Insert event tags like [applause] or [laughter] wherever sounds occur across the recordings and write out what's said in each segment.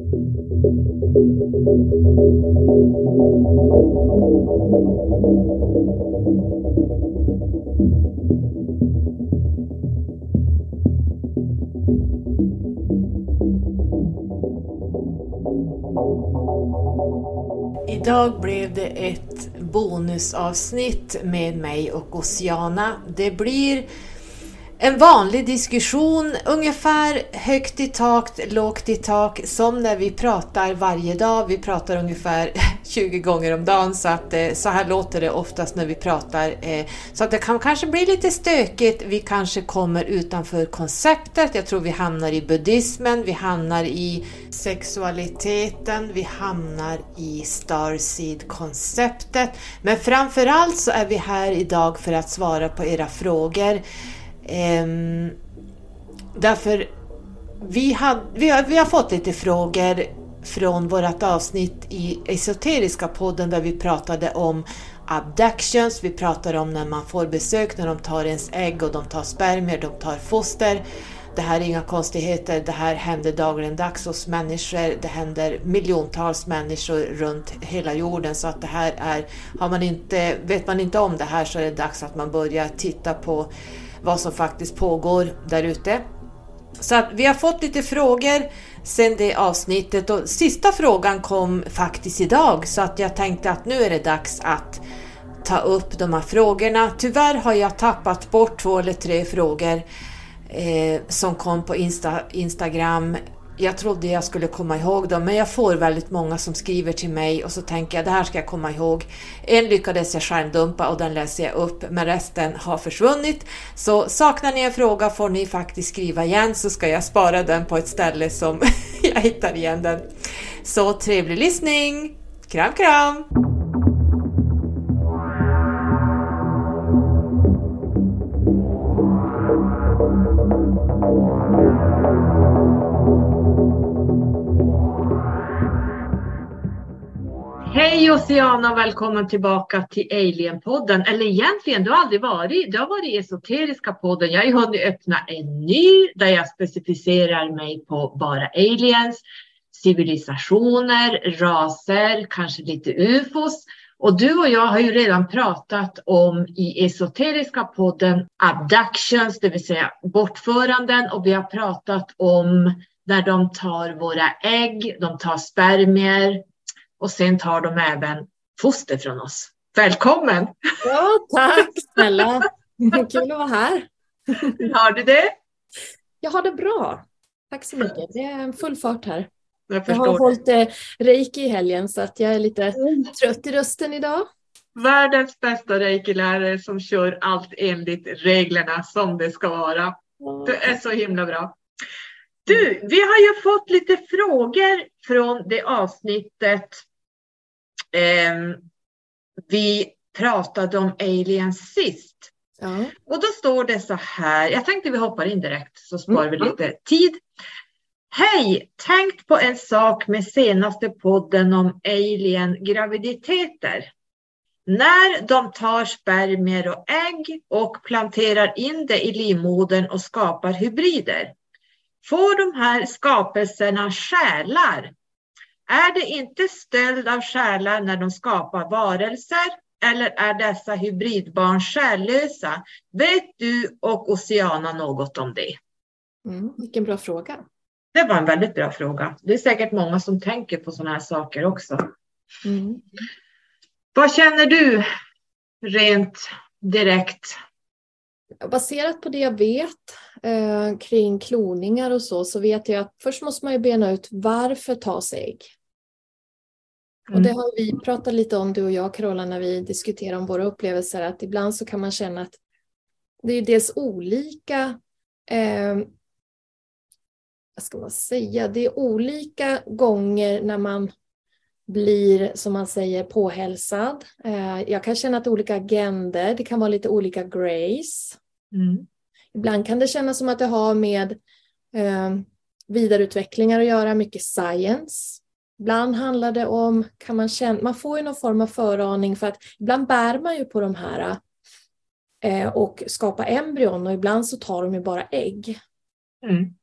Idag blev det ett bonusavsnitt med mig och Oceana. Det blir en vanlig diskussion, ungefär högt i tak, lågt i tak, som när vi pratar varje dag. Vi pratar ungefär [laughs] 20 gånger om dagen, så, att, eh, så här låter det oftast när vi pratar. Eh. Så att det kan kanske bli lite stökigt, vi kanske kommer utanför konceptet. Jag tror vi hamnar i buddhismen, vi hamnar i sexualiteten, vi hamnar i Starseed-konceptet. Men framförallt så är vi här idag för att svara på era frågor. Ehm, därför vi, had, vi, har, vi har fått lite frågor från vårt avsnitt i Esoteriska podden där vi pratade om abductions, vi pratade om när man får besök, när de tar ens ägg och de tar spermier, de tar foster. Det här är inga konstigheter, det här händer dagligen-dags hos människor, det händer miljontals människor runt hela jorden. Så att det här är, har man inte, vet man inte om det här så är det dags att man börjar titta på vad som faktiskt pågår där ute. Så att vi har fått lite frågor sen det avsnittet och sista frågan kom faktiskt idag så att jag tänkte att nu är det dags att ta upp de här frågorna. Tyvärr har jag tappat bort två eller tre frågor eh, som kom på Insta, Instagram jag trodde jag skulle komma ihåg dem, men jag får väldigt många som skriver till mig och så tänker jag det här ska jag komma ihåg. En lyckades jag skärmdumpa och den läser jag upp, men resten har försvunnit. Så saknar ni en fråga får ni faktiskt skriva igen så ska jag spara den på ett ställe som [laughs] jag hittar igen den. Så trevlig lyssning! Kram kram! Hej Oceana och välkommen tillbaka till Alien-podden. Eller egentligen, du har aldrig varit, du har varit i Esoteriska podden. Jag har ju hunnit öppna en ny där jag specificerar mig på bara aliens, civilisationer, raser, kanske lite ufos. Och du och jag har ju redan pratat om i Esoteriska podden abductions, det vill säga bortföranden och vi har pratat om när de tar våra ägg, de tar spermier, och sen tar de även foster från oss. Välkommen! Ja, tack snälla! Kul att vara här. Hur har du det? Jag har det bra. Tack så mycket. Det är full fart här. Jag, jag har hållit eh, reiki i helgen så att jag är lite mm. trött i rösten idag. Världens bästa reiki-lärare som kör allt enligt reglerna som det ska vara. Du är så himla bra. Du, vi har ju fått lite frågor från det avsnittet eh, vi pratade om aliens sist. Ja. Och då står det så här, jag tänkte vi hoppar in direkt så sparar vi mm. lite tid. Hej! Tänkt på en sak med senaste podden om alien-graviditeter. När de tar spermier och ägg och planterar in det i livmodern och skapar hybrider. Får de här skapelserna själar är det inte stöld av själar när de skapar varelser? Eller är dessa hybridbarn själlösa? Vet du och Oceana något om det? Mm, vilken bra fråga. Det var en väldigt bra fråga. Det är säkert många som tänker på sådana här saker också. Mm. Vad känner du rent direkt? Baserat på det jag vet eh, kring kloningar och så, så vet jag att först måste man ju bena ut varför tas ägg? Och det mm. har vi pratat lite om, du och jag Carola, när vi diskuterar om våra upplevelser, att ibland så kan man känna att det är dels olika, eh, vad ska man säga, det är olika gånger när man blir, som man säger, påhälsad. Eh, jag kan känna att det är olika agender, det kan vara lite olika grace. Mm. Ibland kan det kännas som att det har med eh, vidareutvecklingar att göra, mycket science. Ibland handlar det om, kan man känna, man får ju någon form av föraning för att ibland bär man ju på de här eh, och skapar embryon och ibland så tar de ju bara ägg. Mm.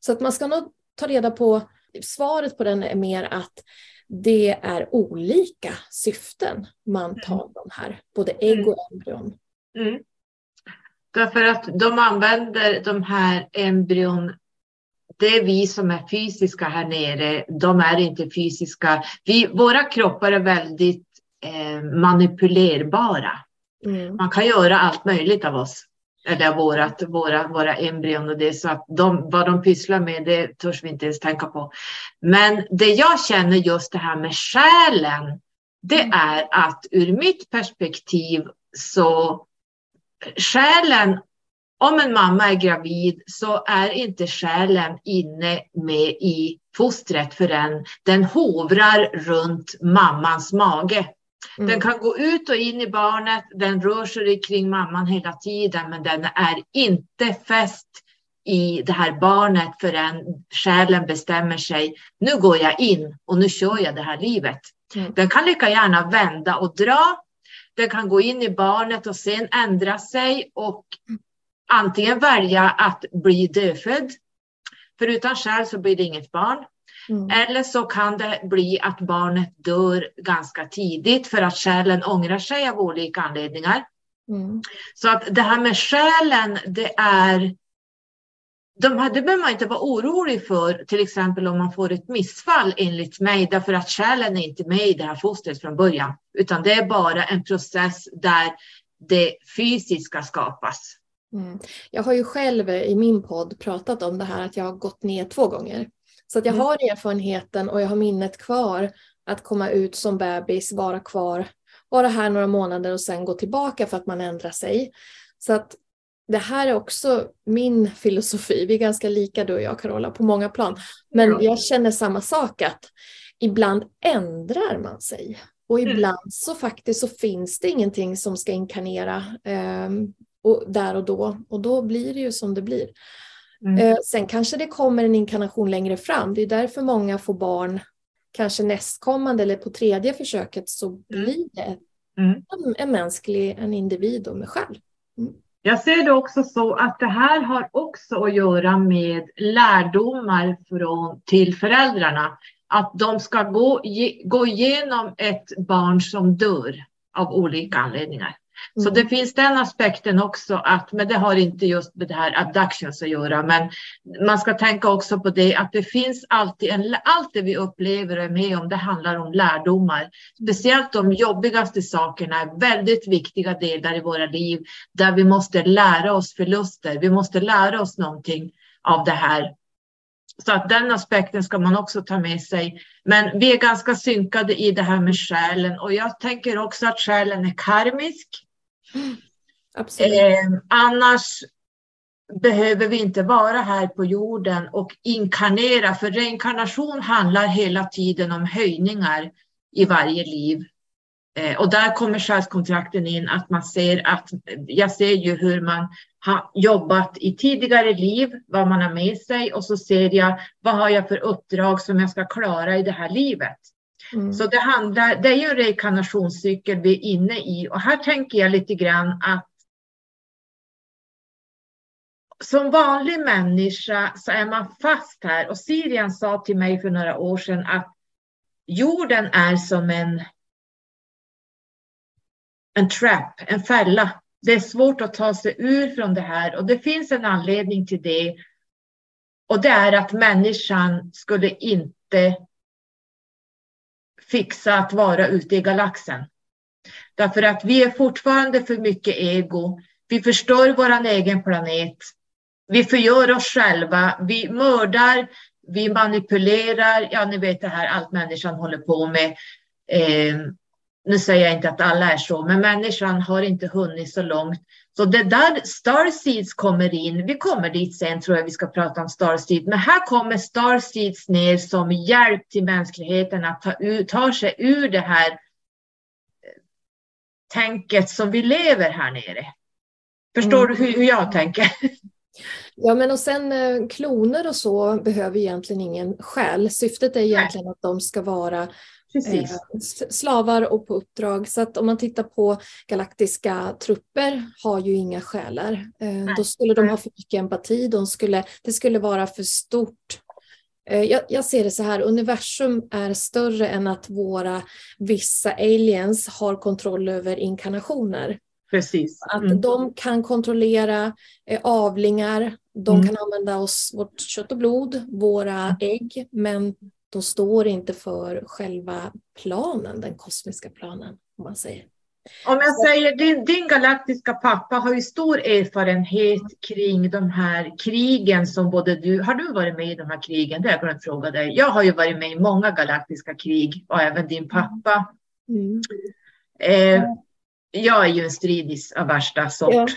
Så att man ska nog ta reda på svaret på den är mer att det är olika syften man mm. tar de här, både ägg mm. och embryon. Mm. Därför att de använder de här embryon det är vi som är fysiska här nere. De är inte fysiska. Vi, våra kroppar är väldigt eh, manipulerbara. Mm. Man kan göra allt möjligt av oss. Eller vårat, våra, våra embryon och det så att de, vad de pysslar med det törs vi inte ens tänka på. Men det jag känner just det här med själen. Det mm. är att ur mitt perspektiv så själen om en mamma är gravid så är inte själen inne med i fostret förrän den hovrar runt mammans mage. Mm. Den kan gå ut och in i barnet, den rör sig kring mamman hela tiden, men den är inte fäst i det här barnet förrän själen bestämmer sig. Nu går jag in och nu kör jag det här livet. Mm. Den kan lika gärna vända och dra. Den kan gå in i barnet och sen ändra sig och antingen välja att bli dödfödd. För utan själ så blir det inget barn. Mm. Eller så kan det bli att barnet dör ganska tidigt för att själen ångrar sig av olika anledningar. Mm. Så att det här med själen, det är de här, det behöver man inte vara orolig för, till exempel om man får ett missfall enligt mig, därför att själen är inte med i det här fostret från början, utan det är bara en process där det fysiska skapas. Mm. Jag har ju själv i min podd pratat om det här att jag har gått ner två gånger. Så att jag mm. har erfarenheten och jag har minnet kvar att komma ut som bebis, vara kvar, vara här några månader och sen gå tillbaka för att man ändrar sig. Så att det här är också min filosofi. Vi är ganska lika du och jag Carola på många plan. Men jag känner samma sak att ibland ändrar man sig. Och mm. ibland så faktiskt så finns det ingenting som ska inkarnera eh, och, där och då. Och då blir det ju som det blir. Mm. Eh, sen kanske det kommer en inkarnation längre fram. Det är därför många får barn kanske nästkommande eller på tredje försöket så mm. blir det mm. en, en mänsklig, en individ med själ. Jag ser det också så att det här har också att göra med lärdomar från, till föräldrarna. Att de ska gå, gå igenom ett barn som dör av olika anledningar. Så mm. det finns den aspekten också, att, men det har inte just med det här abductions att göra, men man ska tänka också på det att det finns alltid en, allt det vi upplever och är med om, det handlar om lärdomar. Speciellt de jobbigaste sakerna är väldigt viktiga delar i våra liv, där vi måste lära oss förluster. Vi måste lära oss någonting av det här. Så att den aspekten ska man också ta med sig. Men vi är ganska synkade i det här med själen och jag tänker också att själen är karmisk. Absolut. Eh, annars behöver vi inte vara här på jorden och inkarnera, för reinkarnation handlar hela tiden om höjningar i varje liv. Eh, och där kommer själskontrakten in, att man ser att, jag ser ju hur man har jobbat i tidigare liv, vad man har med sig och så ser jag vad har jag för uppdrag som jag ska klara i det här livet. Mm. Så det, handlar, det är ju en reinkarnationscykel vi är inne i och här tänker jag lite grann att som vanlig människa så är man fast här och Sirian sa till mig för några år sedan att jorden är som en en trap, en fälla. Det är svårt att ta sig ur från det här och det finns en anledning till det. Och det är att människan skulle inte fixa att vara ute i galaxen. Därför att vi är fortfarande för mycket ego. Vi förstör vår egen planet. Vi förgör oss själva. Vi mördar, vi manipulerar. Ja, ni vet det här allt människan håller på med. Eh, nu säger jag inte att alla är så, men människan har inte hunnit så långt. Så det där Starseeds kommer in, vi kommer dit sen tror jag vi ska prata om Starseeds, men här kommer Starseeds ner som hjälp till mänskligheten att ta, ta sig ur det här eh, tänket som vi lever här nere. Förstår mm. du hur, hur jag tänker? Ja, men och sen eh, kloner och så behöver egentligen ingen själ. Syftet är egentligen Nej. att de ska vara Precis. Eh, slavar och på uppdrag. Så att om man tittar på galaktiska trupper har ju inga själar. Eh, då skulle de ha för mycket empati, de skulle, det skulle vara för stort Eh, jag, jag, ser det så här, universum är större än att våra vissa aliens har kontroll över inkarnationer. Precis. Mm. Att de kan kontrollera avlingar, de mm. kan använda oss, vårt kött och blod, våra mm. ägg, men de står inte för själva planen, den kosmiska planen, om man säger. Om jag säger, din, din galaktiska pappa har ju stor erfarenhet kring de här krigen som både du, har du varit med i de här krigen? Det har jag glömt fråga dig. Jag har ju varit med i många galaktiska krig och även din pappa. Mm. Eh, jag är ju en stridis av värsta sort. Ja.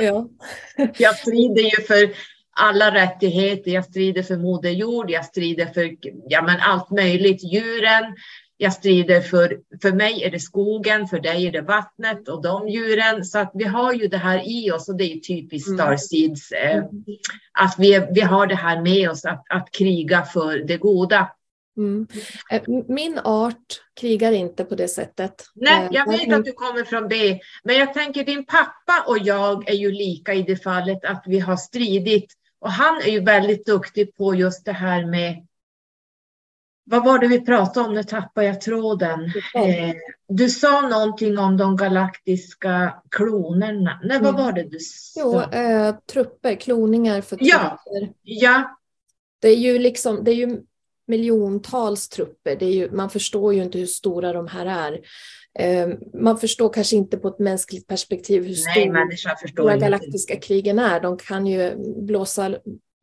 Ja. [laughs] jag strider ju för alla rättigheter. Jag strider för Moder Jord, jag strider för ja, men allt möjligt. Djuren, jag strider för, för mig är det skogen, för dig är det vattnet och de djuren. Så att vi har ju det här i oss och det är typiskt mm. Starseeds. Eh, att vi, vi har det här med oss att, att kriga för det goda. Mm. Eh, min art krigar inte på det sättet. Nej, eh, jag vet att du kommer från det. Men jag tänker din pappa och jag är ju lika i det fallet att vi har stridit. Och han är ju väldigt duktig på just det här med vad var det vi pratade om? Nu tappade jag tråden. Eh, du sa någonting om de galaktiska klonerna. Nej, vad mm. var det du sa? Jo, eh, trupper, kloningar för trupper. Ja. ja. Det är ju liksom, det är ju miljontals trupper. Det är ju, man förstår ju inte hur stora de här är. Eh, man förstår kanske inte på ett mänskligt perspektiv hur stora galaktiska krigen är. De kan ju blåsa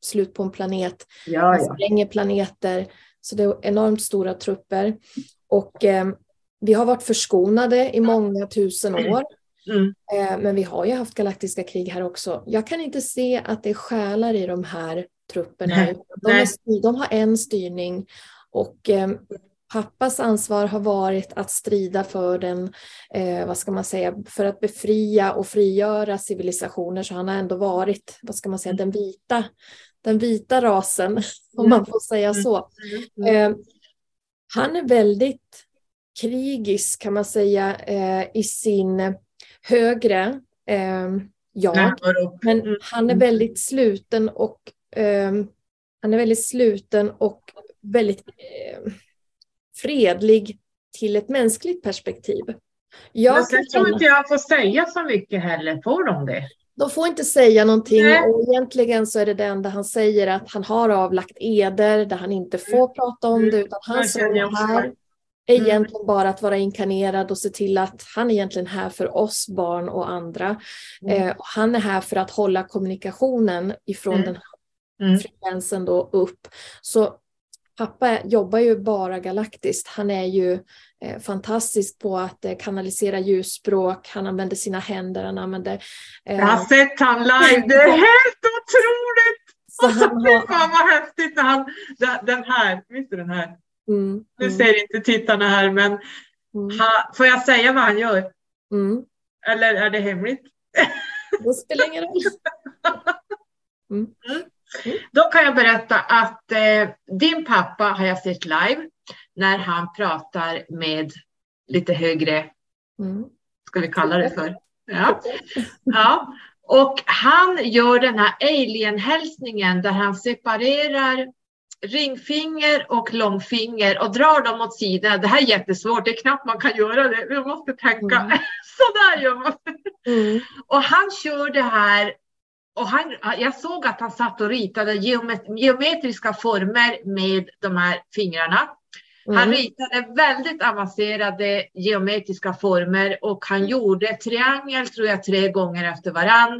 slut på en planet, ja, ja. spränger planeter. Så det är enormt stora trupper. Och eh, vi har varit förskonade i många tusen år. Mm. Eh, men vi har ju haft galaktiska krig här också. Jag kan inte se att det är själar i de här trupperna. Nej. De, är, de har en styrning och eh, pappas ansvar har varit att strida för den, eh, vad ska man säga, för att befria och frigöra civilisationer. Så han har ändå varit, vad ska man säga, den vita den vita rasen, [laughs] om man får säga mm. så. Mm. Eh, han är väldigt krigisk kan man säga eh, i sin högre eh, jag. Men mm. han är väldigt sluten och eh, han är väldigt sluten och väldigt eh, fredlig till ett mänskligt perspektiv. Jag Men sen tror inte jag får säga så mycket heller, får de det? De får inte säga någonting Nej. och egentligen så är det det enda han säger att han har avlagt eder där han inte får mm. prata om det utan hans roll här är mm. egentligen bara att vara inkarnerad och se till att han är egentligen här för oss barn och andra. Mm. Eh, och han är här för att hålla kommunikationen ifrån mm. den här mm. frekvensen då upp. Så pappa jobbar ju bara galaktiskt. Han är ju eh, fantastisk på att eh, kanalisera ljusspråk. Han använder sina händer. Han använder, eh, Jag har sett han live. Det är helt otroligt! Så och så, har... fan vad häftigt när han, den här, visst är den här? Mm, nu mm. ser inte tittarna här men mm. ha, får jag säga vad han gör? Mm. Eller är det hemligt? Det spelar ingen roll. [laughs] Då kan jag berätta att eh, din pappa har jag sett live när han pratar med lite högre, mm. ska vi kalla det för? Ja. [laughs] ja. Och han gör den här alien-hälsningen där han separerar ringfinger och långfinger och drar dem åt sidan. Det här är jättesvårt, det är knappt man kan göra det. Man måste tänka, mm. [laughs] så där gör man. Mm. Och han kör det här och han, jag såg att han satt och ritade geometriska former med de här fingrarna. Mm. Han ritade väldigt avancerade geometriska former och han gjorde triangel tror jag tre gånger efter varann.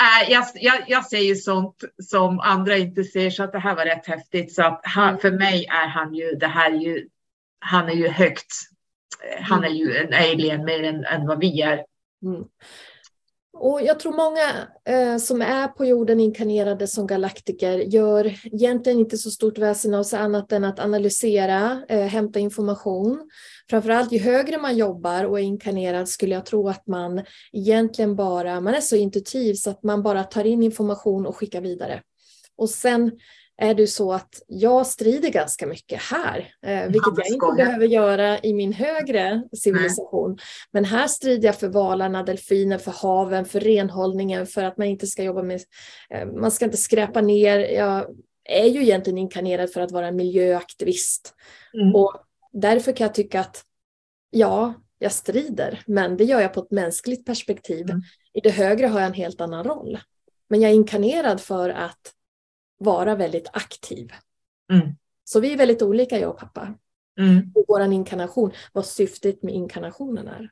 Äh, jag, jag, jag ser ju sånt som andra inte ser så att det här var rätt häftigt. Så att han, mm. för mig är han ju, det här ju, han är ju högt, han är ju en alien mer än, än vad vi är. Mm. Och jag tror många eh, som är på jorden inkarnerade som galaktiker gör egentligen inte så stort väsen av sig annat än att analysera, eh, hämta information. Framförallt ju högre man jobbar och är inkarnerad skulle jag tro att man egentligen bara, man är så intuitiv så att man bara tar in information och skickar vidare. Och sen är det så att jag strider ganska mycket här, eh, vilket jag inte behöver göra i min högre civilisation. Nej. Men här strider jag för valarna, delfiner, för haven, för renhållningen, för att man inte ska jobba med, eh, man ska inte skräpa ner. Jag är ju egentligen inkarnerad för att vara miljöaktivist. Mm. Och därför kan jag tycka att ja, jag strider, men det gör jag på ett mänskligt perspektiv. Mm. I det högre har jag en helt annan roll. Men jag är inkarnerad för att vara väldigt aktiv. Mm. Så vi är väldigt olika jag och pappa. Mm. Och vår inkarnation, vad syftet med inkarnationen är.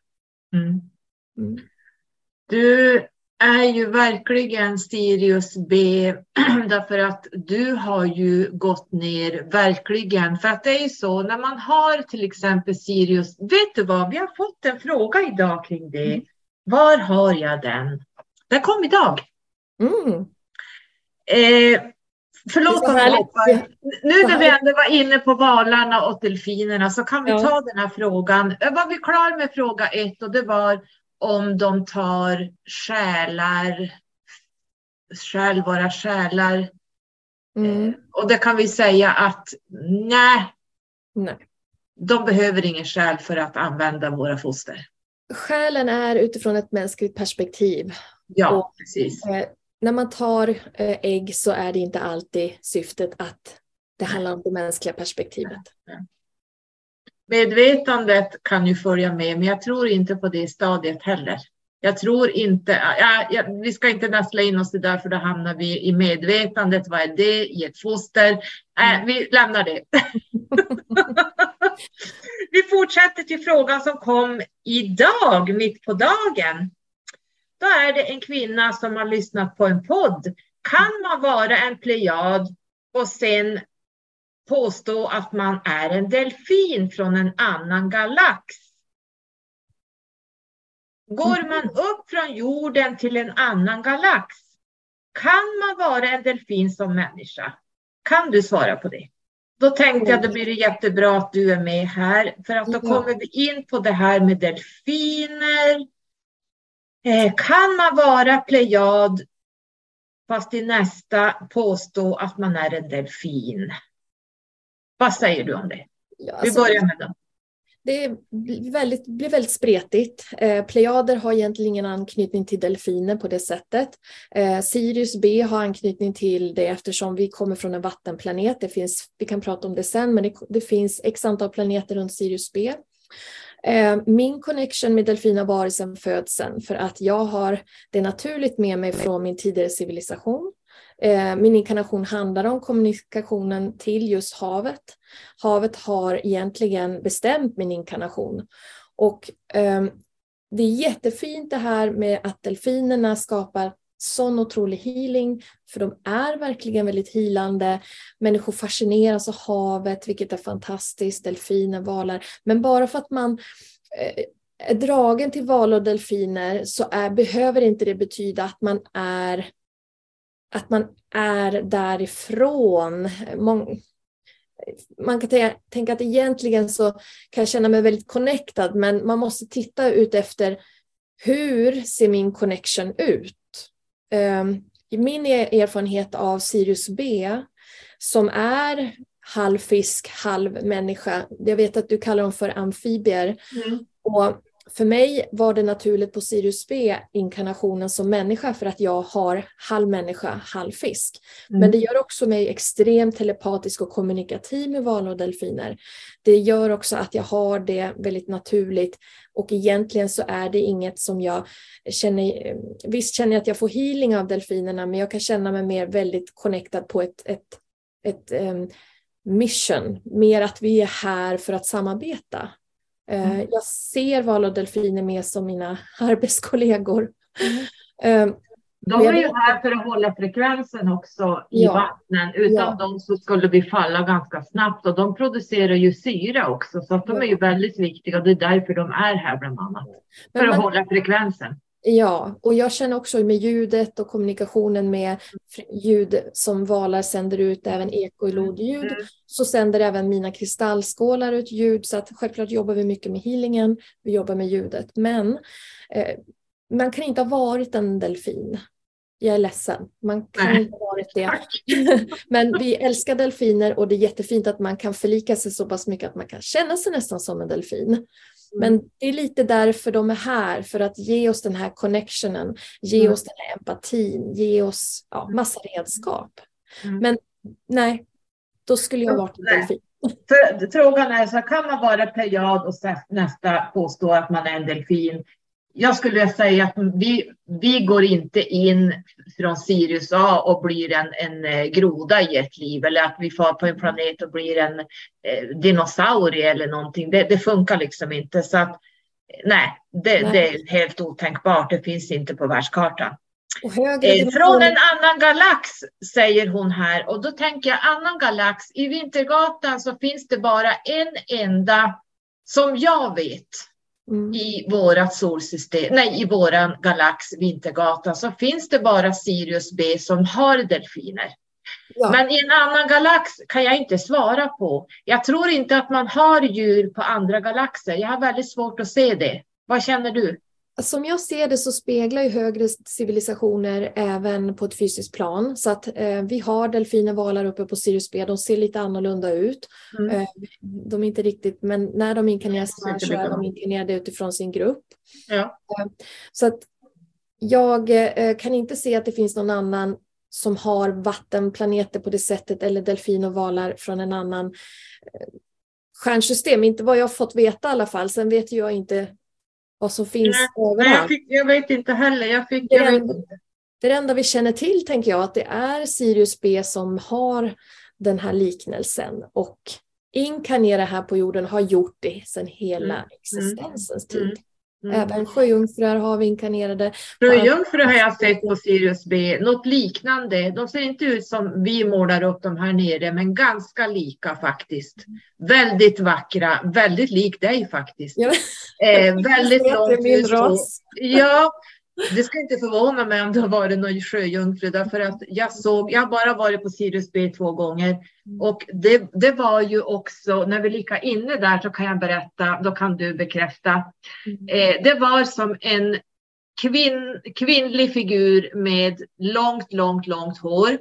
Mm. mm. Du är ju verkligen Sirius B [clears throat] därför att du har ju gått ner verkligen. För att det är ju så när man har till exempel Sirius. Vet du vad, vi har fått en fråga idag kring det. Mm. Var har jag den? Den kom idag. Mm. Eh, förlåt om jag hoppar. Nu när vi ändå var inne på valarna och delfinerna så kan vi ja. ta den här frågan. Jag var vi klar med fråga ett och det var om de tar själar, själ, våra själar. Mm. Eh, och det kan vi säga att nej, nej, de behöver ingen själ för att använda våra foster. Själen är utifrån ett mänskligt perspektiv. Ja, och, precis. När man tar eh, ägg så är det inte alltid syftet att det handlar om det mänskliga perspektivet. Medvetandet kan ju följa med, men jag tror inte på det stadiet heller. Jag tror inte, ja, ja, vi ska inte nästla in oss i det, för då hamnar vi i medvetandet. Vad är det i ett foster? Äh, vi lämnar det. [laughs] vi fortsätter till frågan som kom idag, mitt på dagen. Då är det en kvinna som har lyssnat på en podd. Kan man vara en plejad och sen påstå att man är en delfin från en annan galax? Går man upp från jorden till en annan galax? Kan man vara en delfin som människa? Kan du svara på det? Då tänkte jag, då blir det jättebra att du är med här, för att då kommer vi in på det här med delfiner, kan man vara plejad fast i nästa påstå att man är en delfin? Vad säger du om det? Ja, alltså, vi börjar med dem. Det blir väldigt, blir väldigt spretigt. Eh, plejader har egentligen ingen anknytning till delfiner på det sättet. Eh, Sirius B har anknytning till det eftersom vi kommer från en vattenplanet. Det finns, vi kan prata om det sen, men det, det finns x antal planeter runt Sirius B. Eh, min connection med delfiner har varit sedan födseln för att jag har det naturligt med mig från min tidigare civilisation. Eh, min inkarnation handlar om kommunikationen till just havet. Havet har egentligen bestämt min inkarnation. Och ehm, det är jättefint det här med att delfinerna skapar sån otrolig healing, för de är verkligen väldigt hilande. Människor fascineras av havet, vilket är fantastiskt, delfiner, valar. Men bara för att man eh, är dragen till valar och delfiner så är, behöver inte det betyda att man är att man är därifrån. Man kan tänka att egentligen så kan jag känna mig väldigt connectad, men man måste titta ut efter hur ser min connection ut? Ehm, min erfarenhet av Sirius B, som är halv fisk, halv människa. Jag vet att du kallar dem för amfibier. Mm. Och för mig var det naturligt på Sirius B, inkarnationen som människa, för att jag har halv människa, halv fisk. Mm. Men det gör också mig extremt telepatisk och kommunikativ med valar och delfiner. Det gör också att jag har det väldigt naturligt och egentligen så är det inget som jag känner, visst känner jag att jag får healing av delfinerna, men jag kan känna mig mer väldigt connectad på ett, ett, ett um, mission, mer att vi är här för att samarbeta. Mm. Jag ser val och delfiner med som mina [laughs] arbetskollegor. Mm. De är ju här för att hålla frekvensen också i ja. vattnen. Utan ja. dem så skulle vi falla ganska snabbt och de producerar ju syra också så att de är ju väldigt viktiga. Det är därför de är här bland annat. För Men, att hålla frekvensen. Ja, och jag känner också med ljudet och kommunikationen med ljud som valar sänder ut, även ekoilodljud, mm. så sänder även mina kristallskålar ut ljud. Så att självklart jobbar vi mycket med healingen, vi jobbar med ljudet. Men eh, man kan inte ha varit en delfin. Jag är ledsen, man kan Nej. inte ha varit det. [laughs] Men vi älskar delfiner och det är jättefint att man kan förlika sig så pass mycket att man kan känna sig nästan som en delfin. Men mm. det är lite därför de är här, för att ge oss den här connectionen, ge mm. oss den här empatin, ge oss ja, massa redskap. Mm. Men nej, då skulle jag varit en delfin. [laughs] Frågan är, så kan man vara plejad och nästa påstå att man är en delfin? Jag skulle säga att vi, vi går inte in från Sirius A och blir en, en eh, groda i ett liv eller att vi far på en planet och blir en eh, dinosaurie eller någonting. Det, det funkar liksom inte. Så att, nej, det, Nej. det är helt otänkbart. Det finns inte på världskartan. Eh, Från en annan galax säger hon här och då tänker jag annan galax. I Vintergatan så finns det bara en enda som jag vet Mm. i vårat solsystem, nej i våran galax Vintergatan så finns det bara Sirius B som har delfiner. Ja. Men i en annan galax kan jag inte svara på. Jag tror inte att man har djur på andra galaxer. Jag har väldigt svårt att se det. Vad känner du? Som jag ser det så speglar ju högre civilisationer även på ett fysiskt plan. Så att eh, vi har delfiner, valar uppe på Sirius B. De ser lite annorlunda ut. Mm. Eh, de är inte riktigt, men när de inkarneras här så är de inkarnerade utifrån sin grupp. Ja. Så att jag eh, kan inte se att det finns någon annan som har vattenplaneter på det sättet eller delfin och valar från en annan eh, stjärnsystem. Inte vad jag fått veta i alla fall. Sen vet jag inte vad som finns Nej, jag, överallt. fick, jag vet inte heller. Jag fick, Det jag är vet en- inte. Det enda vi känner till tänker jag att det är Sirius B som har den här liknelsen och inkarnera här på jorden har gjort det sedan hela Mm. existensens Mm. tid. Mm. Även sjöjungfrur har vi inkarnerade. Sjöjungfrur har jag sett på Sirius B, något liknande. De ser inte ut som vi målar upp de här nere, men ganska lika faktiskt. Väldigt vackra, väldigt lik dig faktiskt. Ja. Eh, väldigt [laughs] långt min ras. Ja, det ska inte förvåna mig om det har varit någon sjöjungfru därför att jag såg, jag har bara varit på Sirius B två gånger Mm. och det, det var ju också, när vi lika inne där så kan jag berätta, då kan du bekräfta. Eh, det var som en kvinn, kvinnlig figur med långt, långt, långt hår.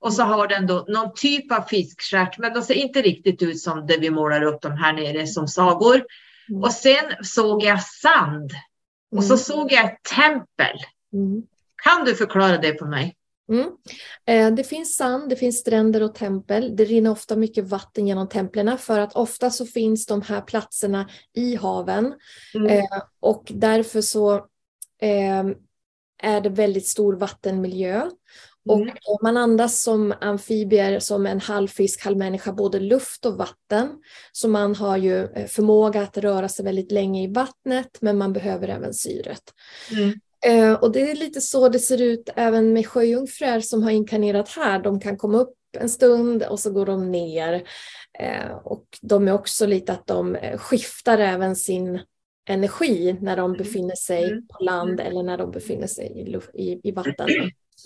Och så har den då någon typ av fiskstjärt, men de ser inte riktigt ut som det vi målar upp de här nere som sagor. Mm. Och sen såg jag sand och så Mm. såg jag ett tempel. Mm. Kan du förklara det för mig? Mm. Eh, Det finns sand, det finns stränder och tempel. Det rinner ofta mycket vatten genom templen för att ofta så finns de här platserna i haven. Mm. Eh, och därför så eh, är det väldigt stor vattenmiljö. Och Mm. man andas som amfibier, som en halvfisk, halvmänniska, både luft och vatten. Så man har ju eh, förmåga att röra sig väldigt länge i vattnet, men man behöver även syret. Mm. Eh, och det är lite så det ser ut även med sjöjungfrur som har inkarnerat här. De kan komma upp en stund och så går de ner. Eh, och de är också lite att de skiftar även sin energi när de befinner sig Mm. på land eller när de befinner sig i, i, i vatten.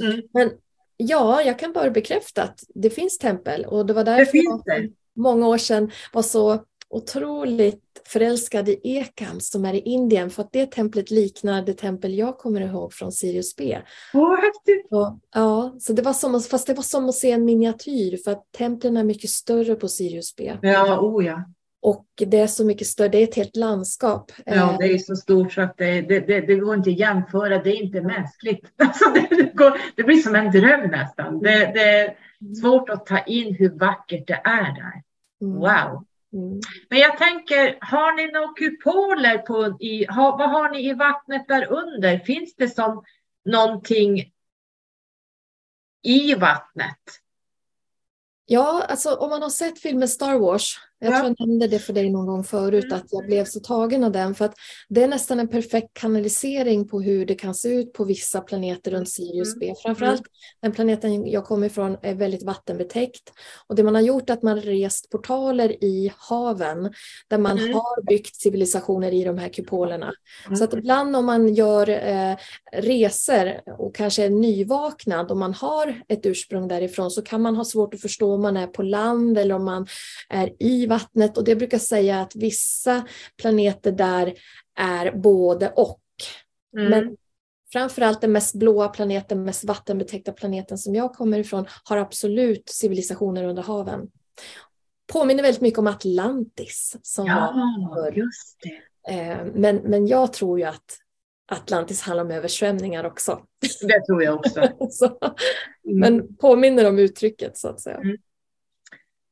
Mm. Men ja, jag kan bara bekräfta att det finns tempel och det var därför jag det. för många år sedan var så otroligt förälskad i Ekam som är i Indien för att det templet liknar det tempel jag kommer ihåg från Sirius B. Åh, häftigt. Så, ja, så det var som, fast det var som att se en miniatyr för att templen är mycket större på Sirius B. Ja, oh ja. Och det är så mycket större, det är ett helt landskap. Ja, Eh, det är så stort så att det, det, det, det går inte att jämföra. Det är inte mänskligt. [laughs] Alltså det, går, det blir som en dröm nästan. Det, det är svårt att ta in hur vackert det är där. mm, Wow. mm. Men jag tänker, har ni några kupoler på, i, ha, vad har ni i vattnet där under? Finns det som någonting i vattnet? Ja, alltså om man har sett filmen Star Wars, jag Ja. tror jag nämnde det för dig någon gång förut, Mm. att jag blev så tagen av den för att det är nästan en perfekt kanalisering på hur det kan se ut på vissa planeter runt Sirius Mm. B. Framförallt den planeten jag kommer ifrån är väldigt vattenbetäckt och det man har gjort är att man rest portaler i haven där man Mm. har byggt civilisationer i de här kupolerna. Mm. Så att ibland om man gör eh, resor och kanske är nyvaknad och man har ett ursprung därifrån så kan man ha svårt att förstå om man är på land eller om man är i vattnet. Och det brukar säga att vissa planeter där är både och. Mm. Men framförallt den mest blåa planeten, mest vattenbetäckta planeten som jag kommer ifrån har absolut civilisationer under haven. Påminner väldigt mycket om Atlantis som var Ja, just det. Eh, Men, men jag tror ju att Atlantis handlar om översvämningar också. Det tror jag också. [laughs] så, Mm. men påminner om uttrycket så att säga. Mm.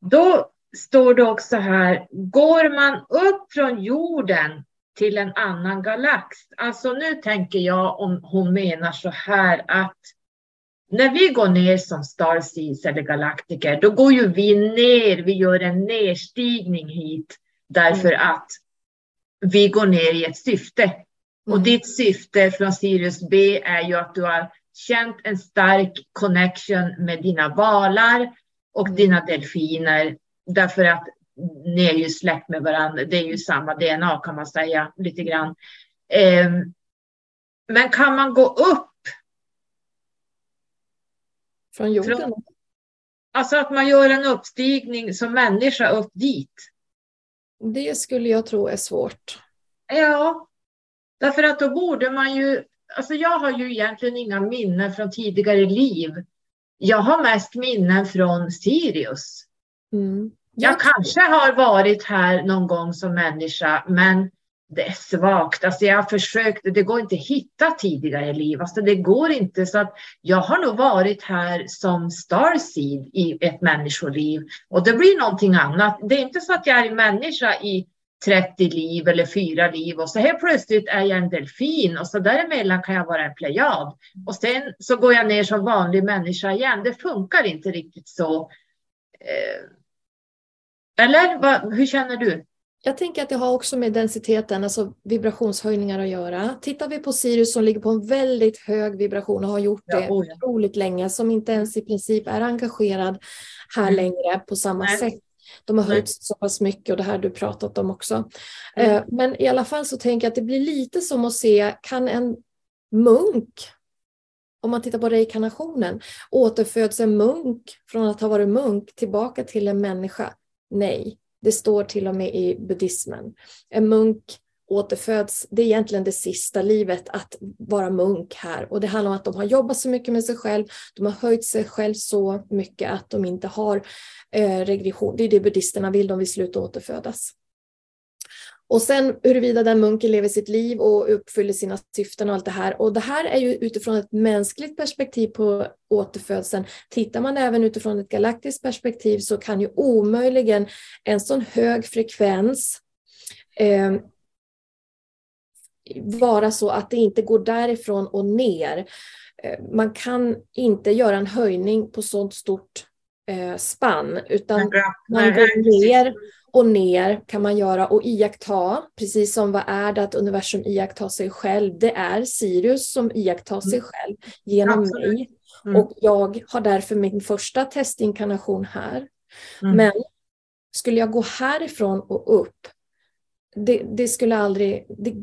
Då står det också här, går man upp från jorden till en annan galax? Alltså nu tänker jag om hon menar så här att när vi går ner som starseeds eller galaktiker, då går ju vi ner, vi gör en nedstigning hit därför att vi går ner i ett syfte. Och Mm. ditt syfte från Sirius B är ju att du har känt en stark connection med dina valar och Mm. dina delfiner. Därför att ni är ju släkt med varandra. Det är ju samma DNA kan man säga lite grann. Ehm, Men kan man gå upp? Från jorden. Från- Alltså att man gör en uppstigning som människa upp dit. Det skulle jag tro är svårt. Ja, därför att då borde man ju, alltså jag har ju egentligen inga minnen från tidigare liv. Jag har mest minnen från Sirius. Mm. Jag kanske har varit här någon gång som människa, men det är svagt. Alltså jag har försökt, det går inte att hitta tidigare liv. Alltså det går inte. Så att jag har nog varit här som starseed i ett människoliv. Och det blir någonting annat. Det är inte så att jag är människa i 30 liv eller fyra liv och så helt plötsligt är jag en delfin och så däremellan kan jag vara en plejad. Och sen så går jag ner som vanlig människa igen. Det funkar inte riktigt så. Eh, Eller vad, hur känner du? Jag tänker att det har också med densiteten, alltså vibrationshöjningar att göra. Tittar vi på Sirius som ligger på en väldigt hög vibration och har gjort det Ja, oh ja. otroligt länge, som inte ens i princip är engagerad här Mm. längre på samma Nej. sätt. De har höjts så pass mycket och det här du pratat om också. Mm. Eh, Men i alla fall så tänker jag att det blir lite som att se, kan en munk, om man tittar på reinkarnationen, återföds en munk från att ha varit munk tillbaka till en människa? Nej, det står till och med i buddhismen. En munk återföds, det är egentligen det sista livet att vara munk här. Och det handlar om att de har jobbat så mycket med sig själv, de har höjt sig själv så mycket att de inte har eh, regression. Det är det buddhisterna vill, de vill sluta återfödas. Och sen huruvida den munken lever sitt liv och uppfyller sina syften och allt det här. Och det här är ju utifrån ett mänskligt perspektiv på återfödseln. Tittar man även utifrån ett galaktiskt perspektiv så kan ju omöjligen en sån hög frekvens eh, vara så att det inte går därifrån och ner. Eh, Man kan inte göra en höjning på sådant stort eh, spann utan man går ner och ner kan man göra och iaktta, precis som vad är det att universum iakttar sig själv? Det är Sirius som iakttar sig Mm. själv genom Absolut. mig. Mm. Och jag har därför min första testinkarnation här. Mm. Men skulle jag gå härifrån och upp, det, det skulle aldrig, det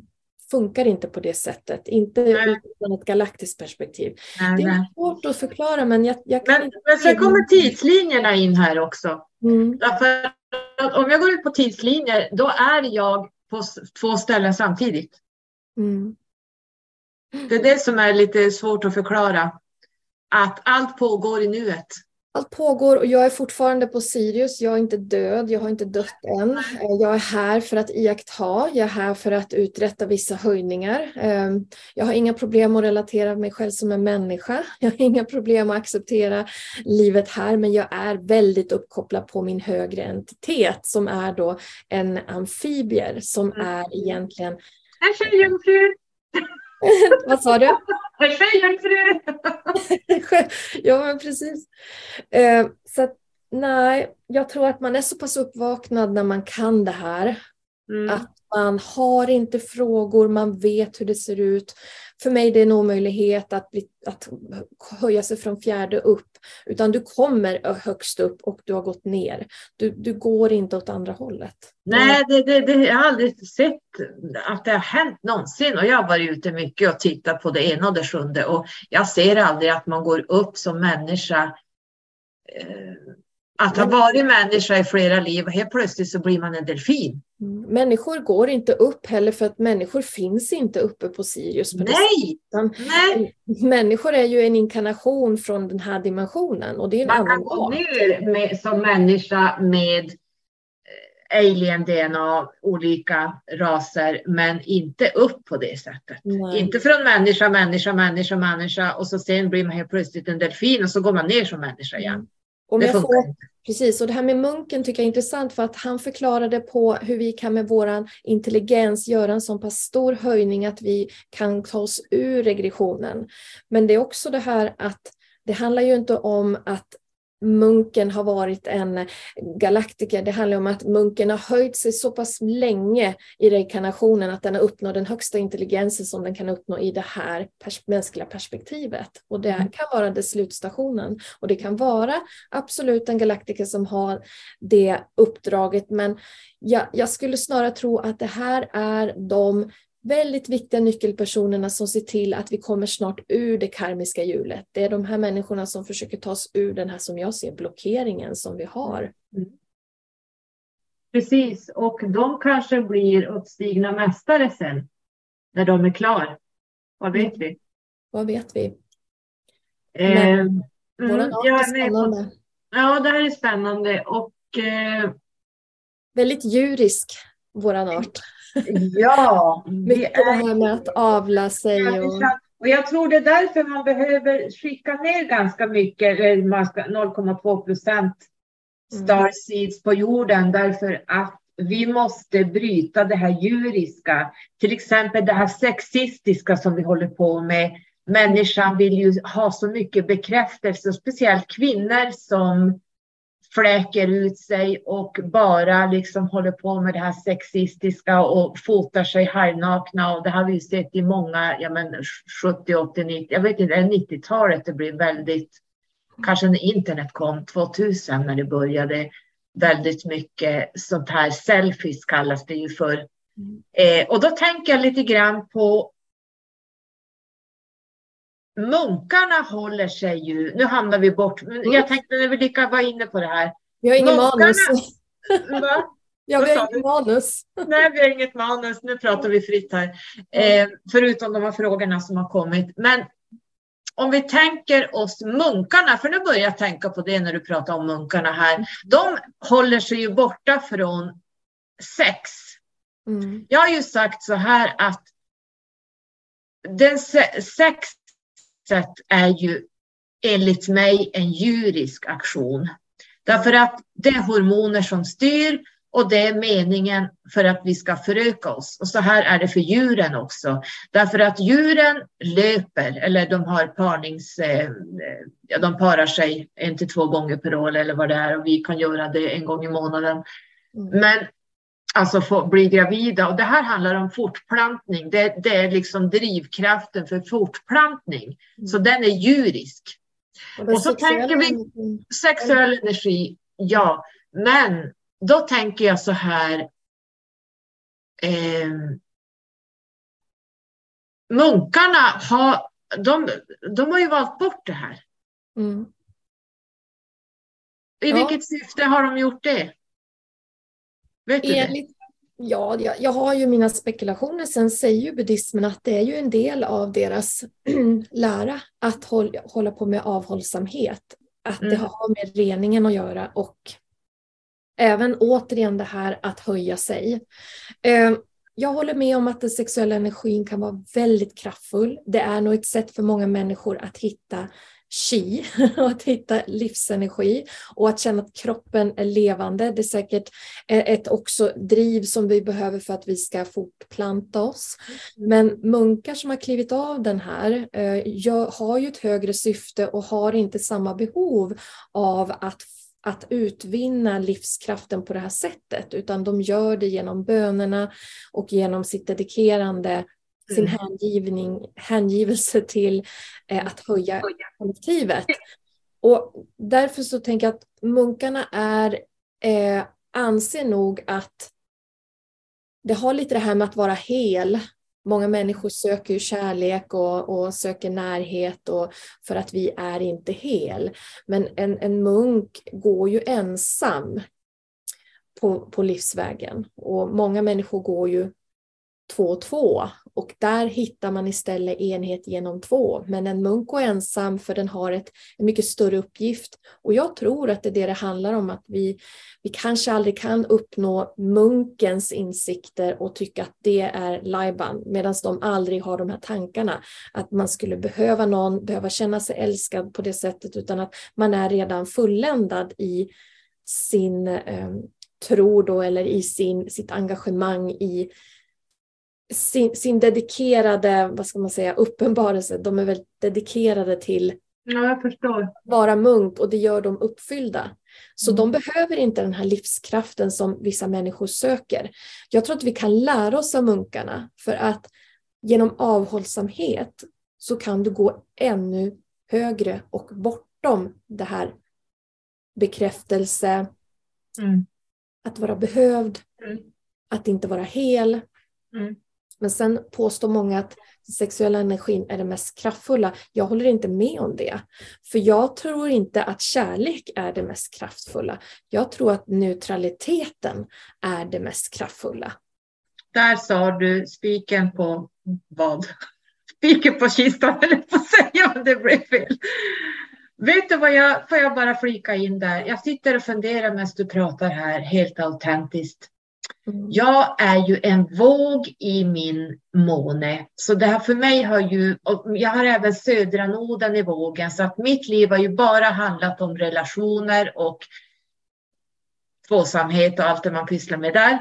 funkar inte på det sättet. Inte utifrån ett galaktiskt perspektiv. Nej, Det är nej. svårt att förklara men jag, jag kan Men, inte... men sen kommer tidslinjerna in här också. Mm, Därför om jag går ut på tidslinjer, då är jag på två ställen samtidigt. mm, Det är det som är lite svårt att förklara. Att allt pågår i nuet. Allt pågår och jag är fortfarande på Sirius. Jag är inte död, jag har inte dött än. Eh, Jag är här för att iaktta, jag är här för att uträtta vissa höjningar. Eh, Jag har inga problem att relatera mig själv som en människa. Jag har inga problem att acceptera livet här, men jag är väldigt uppkopplad på min högre entitet som är då en amfibier som är egentligen... En tjejjungfru! [laughs] Vad sa du? Tjejjungfru! [laughs] ja, men precis. Eh, så att, nej, jag tror att man är så pass uppvaknad när man kan det här. Mm. Att man har inte frågor, man vet hur det ser ut. För mig är det en omöjlighet att, bli, att höja sig från fjärde upp. Utan du kommer högst upp och du har gått ner. Du, du går inte åt andra hållet. Nej, det, det, det, jag har aldrig sett att det har hänt någonsin. Och jag har varit ute mycket och tittat på det ena och det sjunde. Och jag ser aldrig att man går upp som människa. Eh, Eh, att ha varit människa i flera liv och helt plötsligt så blir man en delfin. Mm. Människor går inte upp heller för att människor finns inte uppe på Sirius. På Nej, nej. Människor är ju en inkarnation från den här dimensionen och det är en Man annan kan gå ner med, som människa med alien-DNA, olika raser, men inte upp på det sättet. Nej. Inte från människa, människa, människa, människa och så sen blir man helt plötsligt en delfin och så går man ner som människa igen. Om jag får precis, och det här med munken tycker jag är intressant för att han förklarade på hur vi kan med vår intelligens göra en så pass stor höjning att vi kan ta oss ur regressionen. Men det är också det här att det handlar ju inte om att munken har varit en galaktiker. Det handlar om att munken har höjt sig så pass länge i reinkarnationen att den har uppnått den högsta intelligensen som den kan uppnå i det här pers mänskliga perspektivet. Och det Mm. kan vara det slutstationen. Och det kan vara absolut en galaktiker som har det uppdraget. Men jag, jag skulle snarare tro att det här är de väldigt viktiga nyckelpersonerna som ser till att vi kommer snart ur det karmiska hjulet. Det är de här människorna som försöker ta oss ur den här, som jag ser, blockeringen som vi har. Precis, och de kanske blir uppstigna mästare sen när de är klar. Vad vet vi? Vad vet vi? Eh, mm, på- spännande. Ja, det här är spännande och eh, Väldigt djurisk, våran art. Ja, vi Mycket det här med att avla sig och... Och jag tror det är därför man behöver skicka ner ganska mycket, eller man ska- 0,2 procent Mm. starseeds på jorden därför att vi måste bryta det här djuriska, till exempel det här sexistiska som vi håller på med. Människan vill ju ha så mycket bekräftelse, speciellt kvinnor som fläker ut sig och bara liksom håller på med det här sexistiska och fotar sig halvnakna. Och det har vi ju sett i många, ja men 70, 80, 90, jag vet inte, är det 90-talet det blev väldigt, kanske när internet kom, 2000 när det började väldigt mycket sånt här selfies kallas det ju för. Eh, och då tänker jag lite grann på Munkarna håller sig ju, nu hamnar vi bort, men jag tänkte när vi lika var inne på det här. Vi har ingen Munkarna- manus. [laughs] Va? [laughs] Ja, vi har du? ingen manus. [laughs] Nej, vi har inget manus. Nu pratar vi fritt här. Eh, förutom de här frågorna som har kommit. Men om vi tänker oss munkarna, för nu börjar jag tänka på det när du pratar om munkarna här. De håller sig ju borta från sex. Mm. Jag har ju sagt så här att den se- sexet är ju enligt mig en djurisk aktion. Därför att det är hormoner som styr och det är meningen för att vi ska föröka oss. Och så här är det för djuren också. Därför att djuren löper, eller de har parnings... Eh, ja, de parar sig en till två gånger per år eller vad det är och vi kan göra det en gång i månaden. Mm. Men alltså få bli gravida och det här handlar om fortplantning. Det, det är liksom drivkraften för fortplantning. Så den är djurisk. Och, Och så tänker vi- energin. Sexuell energi, ja. Men då tänker jag så här. Eh, munkarna har, de, de har ju valt bort det här. Mm. I Ja. vilket syfte har de gjort det? Vet du det? Enligt, ja, jag, jag har ju mina spekulationer. Sen säger ju buddhismen att det är ju en del av deras [clears throat] lära att håll, hålla på med avhållsamhet. Att det Mm. har med reningen att göra och även återigen det här att höja sig. Eh, Jag håller med om att den sexuella energin kan vara väldigt kraftfull. Det är nog ett sätt för många människor att hitta chi [laughs] och att hitta livsenergi och att känna att kroppen är levande. Det är säkert ett också driv som vi behöver för att vi ska fortplanta oss. Men munkar som har klivit av den här eh, har ju ett högre syfte och har inte samma behov av att att utvinna livskraften på det här sättet, utan de gör det genom bönerna och genom sitt dedikerande, sin Mm. hängivning, hängivelse till eh, att höja kollektivet. Och därför så tänker jag att munkarna är, eh, anser nog att det har lite det här med att vara hel. Många människor söker ju kärlek och, och söker närhet och, för att vi är inte hel. Men en, en munk går ju ensam på, på livsvägen och många människor går ju två och två och där hittar man istället enhet genom två. Men en munk går ensam för den har ett, en mycket större uppgift. Och jag tror att det är det det handlar om, att vi, vi kanske aldrig kan uppnå munkens insikter och tycka att det är lajban, medan de aldrig har de här tankarna. Att man skulle behöva någon, behöva känna sig älskad på det sättet, utan att man är redan fulländad i sin eh, tro då, eller i sin, sitt engagemang i sin, sin dedikerade, vad ska man säga, uppenbarelse. De är väldigt dedikerade till ja, att vara munk och det gör dem uppfyllda. Så mm. de behöver inte den här livskraften som vissa människor söker. Jag tror att vi kan lära oss av munkarna för att genom avhållsamhet så kan du gå ännu högre och bortom det här bekräftelse, mm. att vara behövd, mm. att inte vara hel. Mm. Men sen påstår många att den sexuella energin är det mest kraftfulla. Jag håller inte med om det. För jag tror inte att kärlek är det mest kraftfulla. Jag tror att neutraliteten är det mest kraftfulla. Där sa du spiken på vad? [laughs] Spiken på kistan, eller på att säga om det blev fel. Vet du vad jag, får jag bara flika in där? Jag sitter och funderar medan du pratar här helt autentiskt. Mm. Jag är ju en våg i min måne. Så det här för mig har ju, jag har även södra noden i vågen, så att mitt liv har ju bara handlat om relationer och tvåsamhet och allt det man pysslar med där.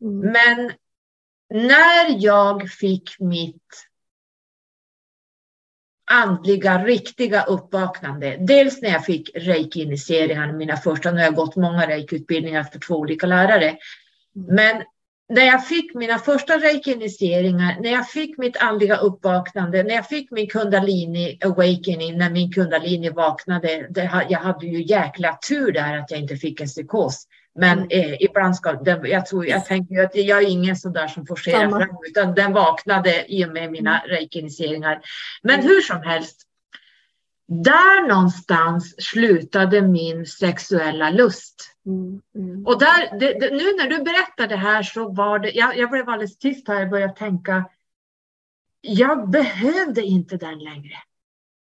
Mm. Men när jag fick mitt andliga, riktiga uppvaknande. Dels när jag fick reiki-initieringar, mina första, nu har jag gått många reiki-utbildningar för två olika lärare. Men när jag fick mina första reiki-initieringar, när jag fick mitt andliga uppvaknande, när jag fick min kundalini awakening, när min kundalini vaknade, det, jag hade ju jäkla tur där att jag inte fick en psykos. Men mm. eh, ibland ska den, jag tror, jag tänker att jag är ingen sån där som forcerar fram, utan den vaknade i och med mina mm. reiki-initieringar. Men mm. hur som helst, där någonstans slutade min sexuella lust. Mm, mm. Och där, det, det, nu när du berättade det här så var det, jag, jag blev alldeles tyst här och började tänka, jag behövde inte den längre.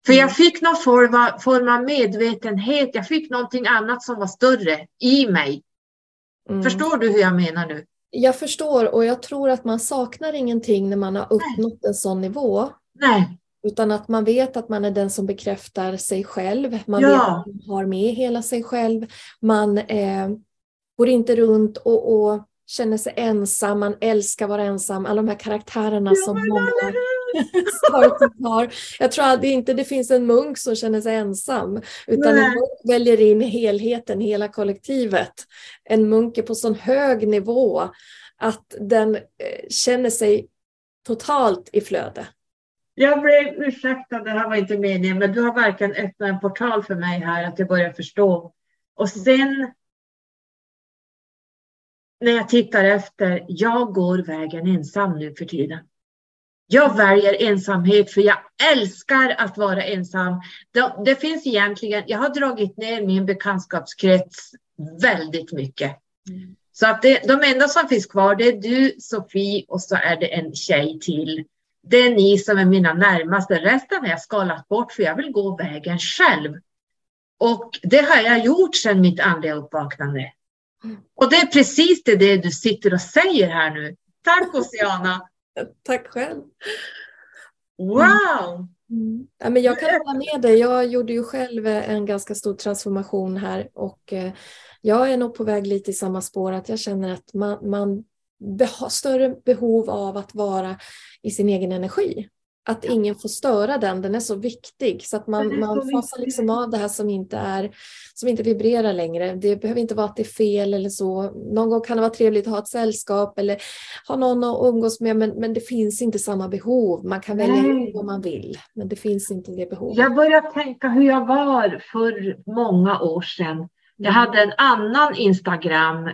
För jag mm. fick någon form av, form av medvetenhet, jag fick någonting annat som var större i mig. Mm. Förstår du hur jag menar nu? Jag förstår och jag tror att man saknar ingenting när man har uppnått Nej. en sån nivå. Nej. Utan att man vet att man är den som bekräftar sig själv. Man ja. vet att man har med hela sig själv. Man eh, går inte runt och, och, känner sig ensam. Man älskar att vara ensam. Alla de här karaktärerna ja, som många [laughs] har. Jag tror att det inte det finns en munk som känner sig ensam. Utan Nej. en munk väljer in helheten, hela kollektivet. En munk är på sån hög nivå att den eh, känner sig totalt i flöde. Jag blev ursäktad, det här var inte meningen, men du har verkligen öppnat en portal för mig här, att jag börjar förstå. Och sen när jag tittar efter, jag går vägen ensam nu för tiden. Jag väljer ensamhet för jag älskar att vara ensam. Det, det, finns egentligen, jag har dragit ner min bekantskapskrets väldigt mycket. Mm. Så att det, de enda som finns kvar det är du, Sofie och så är det en tjej till det är ni som är mina närmaste. Resten har jag skalat bort för jag vill gå vägen själv. Och det har jag gjort sedan mitt andliga uppvaknande. Och det är precis det, det du sitter och säger här nu. Tack Oceana! Tack själv! Wow! Mm. Ja, men jag kan hålla med dig. Jag gjorde ju själv en ganska stor transformation här och eh, jag är nog på väg lite i samma spår att jag känner att man, man har större behov av att vara i sin egen energi. Att ingen får störa den, den är så viktig så att man, man fasar liksom av det här som inte, är, som inte vibrerar längre. Det behöver inte vara att det är fel eller så. Någon gång kan det vara trevligt att ha ett sällskap eller ha någon att umgås med men, men det finns inte samma behov. Man kan välja vad man vill men det finns inte det behovet. Jag börjar tänka hur jag var för många år sedan. Jag mm. hade en annan Instagram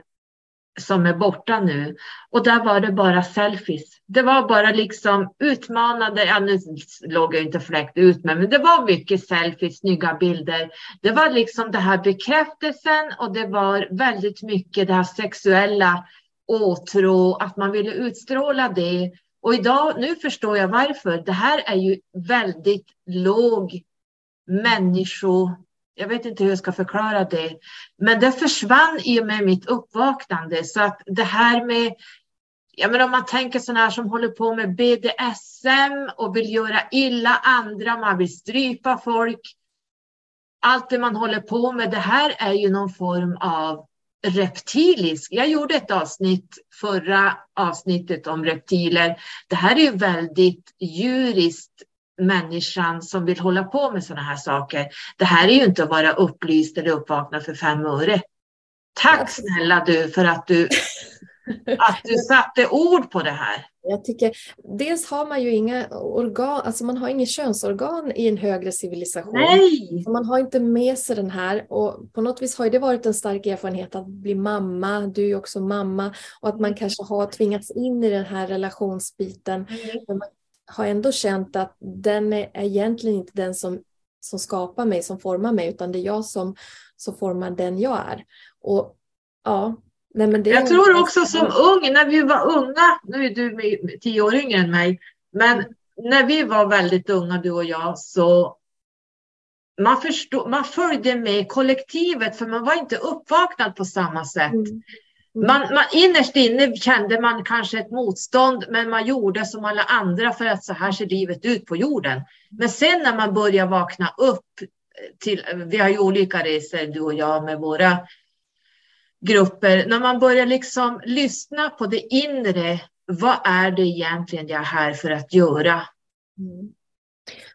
som är borta nu. Och där var det bara selfies. Det var bara liksom utmanande, ja nu låg jag inte fläkt ut med, men det var mycket selfies, snygga bilder. Det var liksom det här bekräftelsen och det var väldigt mycket det här sexuella åtrå, att man ville utstråla det. Och idag, nu förstår jag varför. Det här är ju väldigt låg människo... Jag vet inte hur jag ska förklara det. Men det försvann i och med mitt uppvaknande. Så att det här med... Ja, men om man tänker sådana här som håller på med BDSM och vill göra illa andra, man vill strypa folk. Allt det man håller på med, det här är ju någon form av reptilisk. Jag gjorde ett avsnitt förra avsnittet om reptiler. Det här är ju väldigt djuriskt människan som vill hålla på med sådana här saker. Det här är ju inte att vara upplyst eller uppvaknad för fem öre. Tack snälla du för att du, [laughs] att du satte ord på det här. Jag tycker, dels har man ju inga organ, alltså man har inget könsorgan i en högre civilisation. Nej! Man har inte med sig den här och på något vis har det varit en stark erfarenhet att bli mamma, du är också mamma och att man kanske har tvingats in i den här relationsbiten. Mm. Men man har ändå känt att den är egentligen inte den som, som skapar mig, som formar mig, utan det är jag som, som formar den jag är. Och ja, Nej, men det jag tror också som ung, när vi var unga, nu är du tio år yngre än mig, men när vi var väldigt unga du och jag så man, förstod, man följde med kollektivet för man var inte uppvaknad på samma sätt. Mm. Mm. Man, man, innerst inne kände man kanske ett motstånd, men man gjorde som alla andra för att så här ser livet ut på jorden. Men sen när man börjar vakna upp, till, vi har ju olika resor du och jag med våra grupper, när man börjar liksom lyssna på det inre, vad är det egentligen jag är här för att göra? Mm.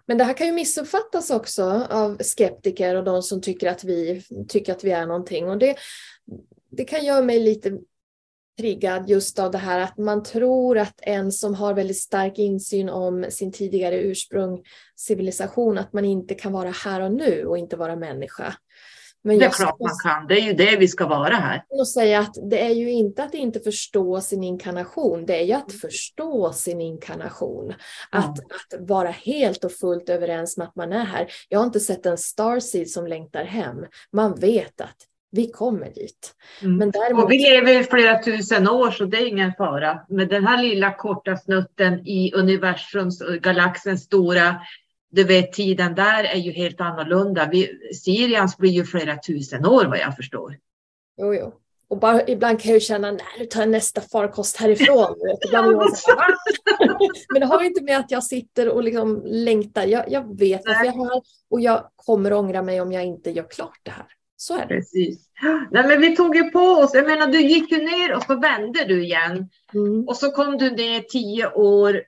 Men det här kan ju missuppfattas också av skeptiker och de som tycker att vi tycker att vi är någonting. Och det, det kan göra mig lite triggad just av det här att man tror att en som har väldigt stark insyn om sin tidigare ursprung, civilisation, att man inte kan vara här och nu och inte vara människa. Men det är klart man kan, det är ju det vi ska vara här. Och säga att det är ju inte att inte förstå sin inkarnation, det är ju att förstå sin inkarnation. Att, mm. att vara helt och fullt överens med att man är här. Jag har inte sett en starseed som längtar hem. Man vet att vi kommer dit. Mm. Men däremot... Och vi lever i flera tusen år så det är ingen fara. Med den här lilla korta snutten i universums, galaxens stora du vet tiden där är ju helt annorlunda. Vi, Syrians blir ju flera tusen år vad jag förstår. Jo, jo. Och bara, ibland kan jag känna, nej nu tar jag nästa farkost härifrån. [laughs] Men det har inte med att jag sitter och liksom längtar. Jag, jag vet varför jag är här och jag kommer ångra mig om jag inte gör klart det här. Så är det. Precis. Nej, men vi tog ju på oss, jag menar du gick ju ner och så vände du igen. Mm. Och så kom du ner tio år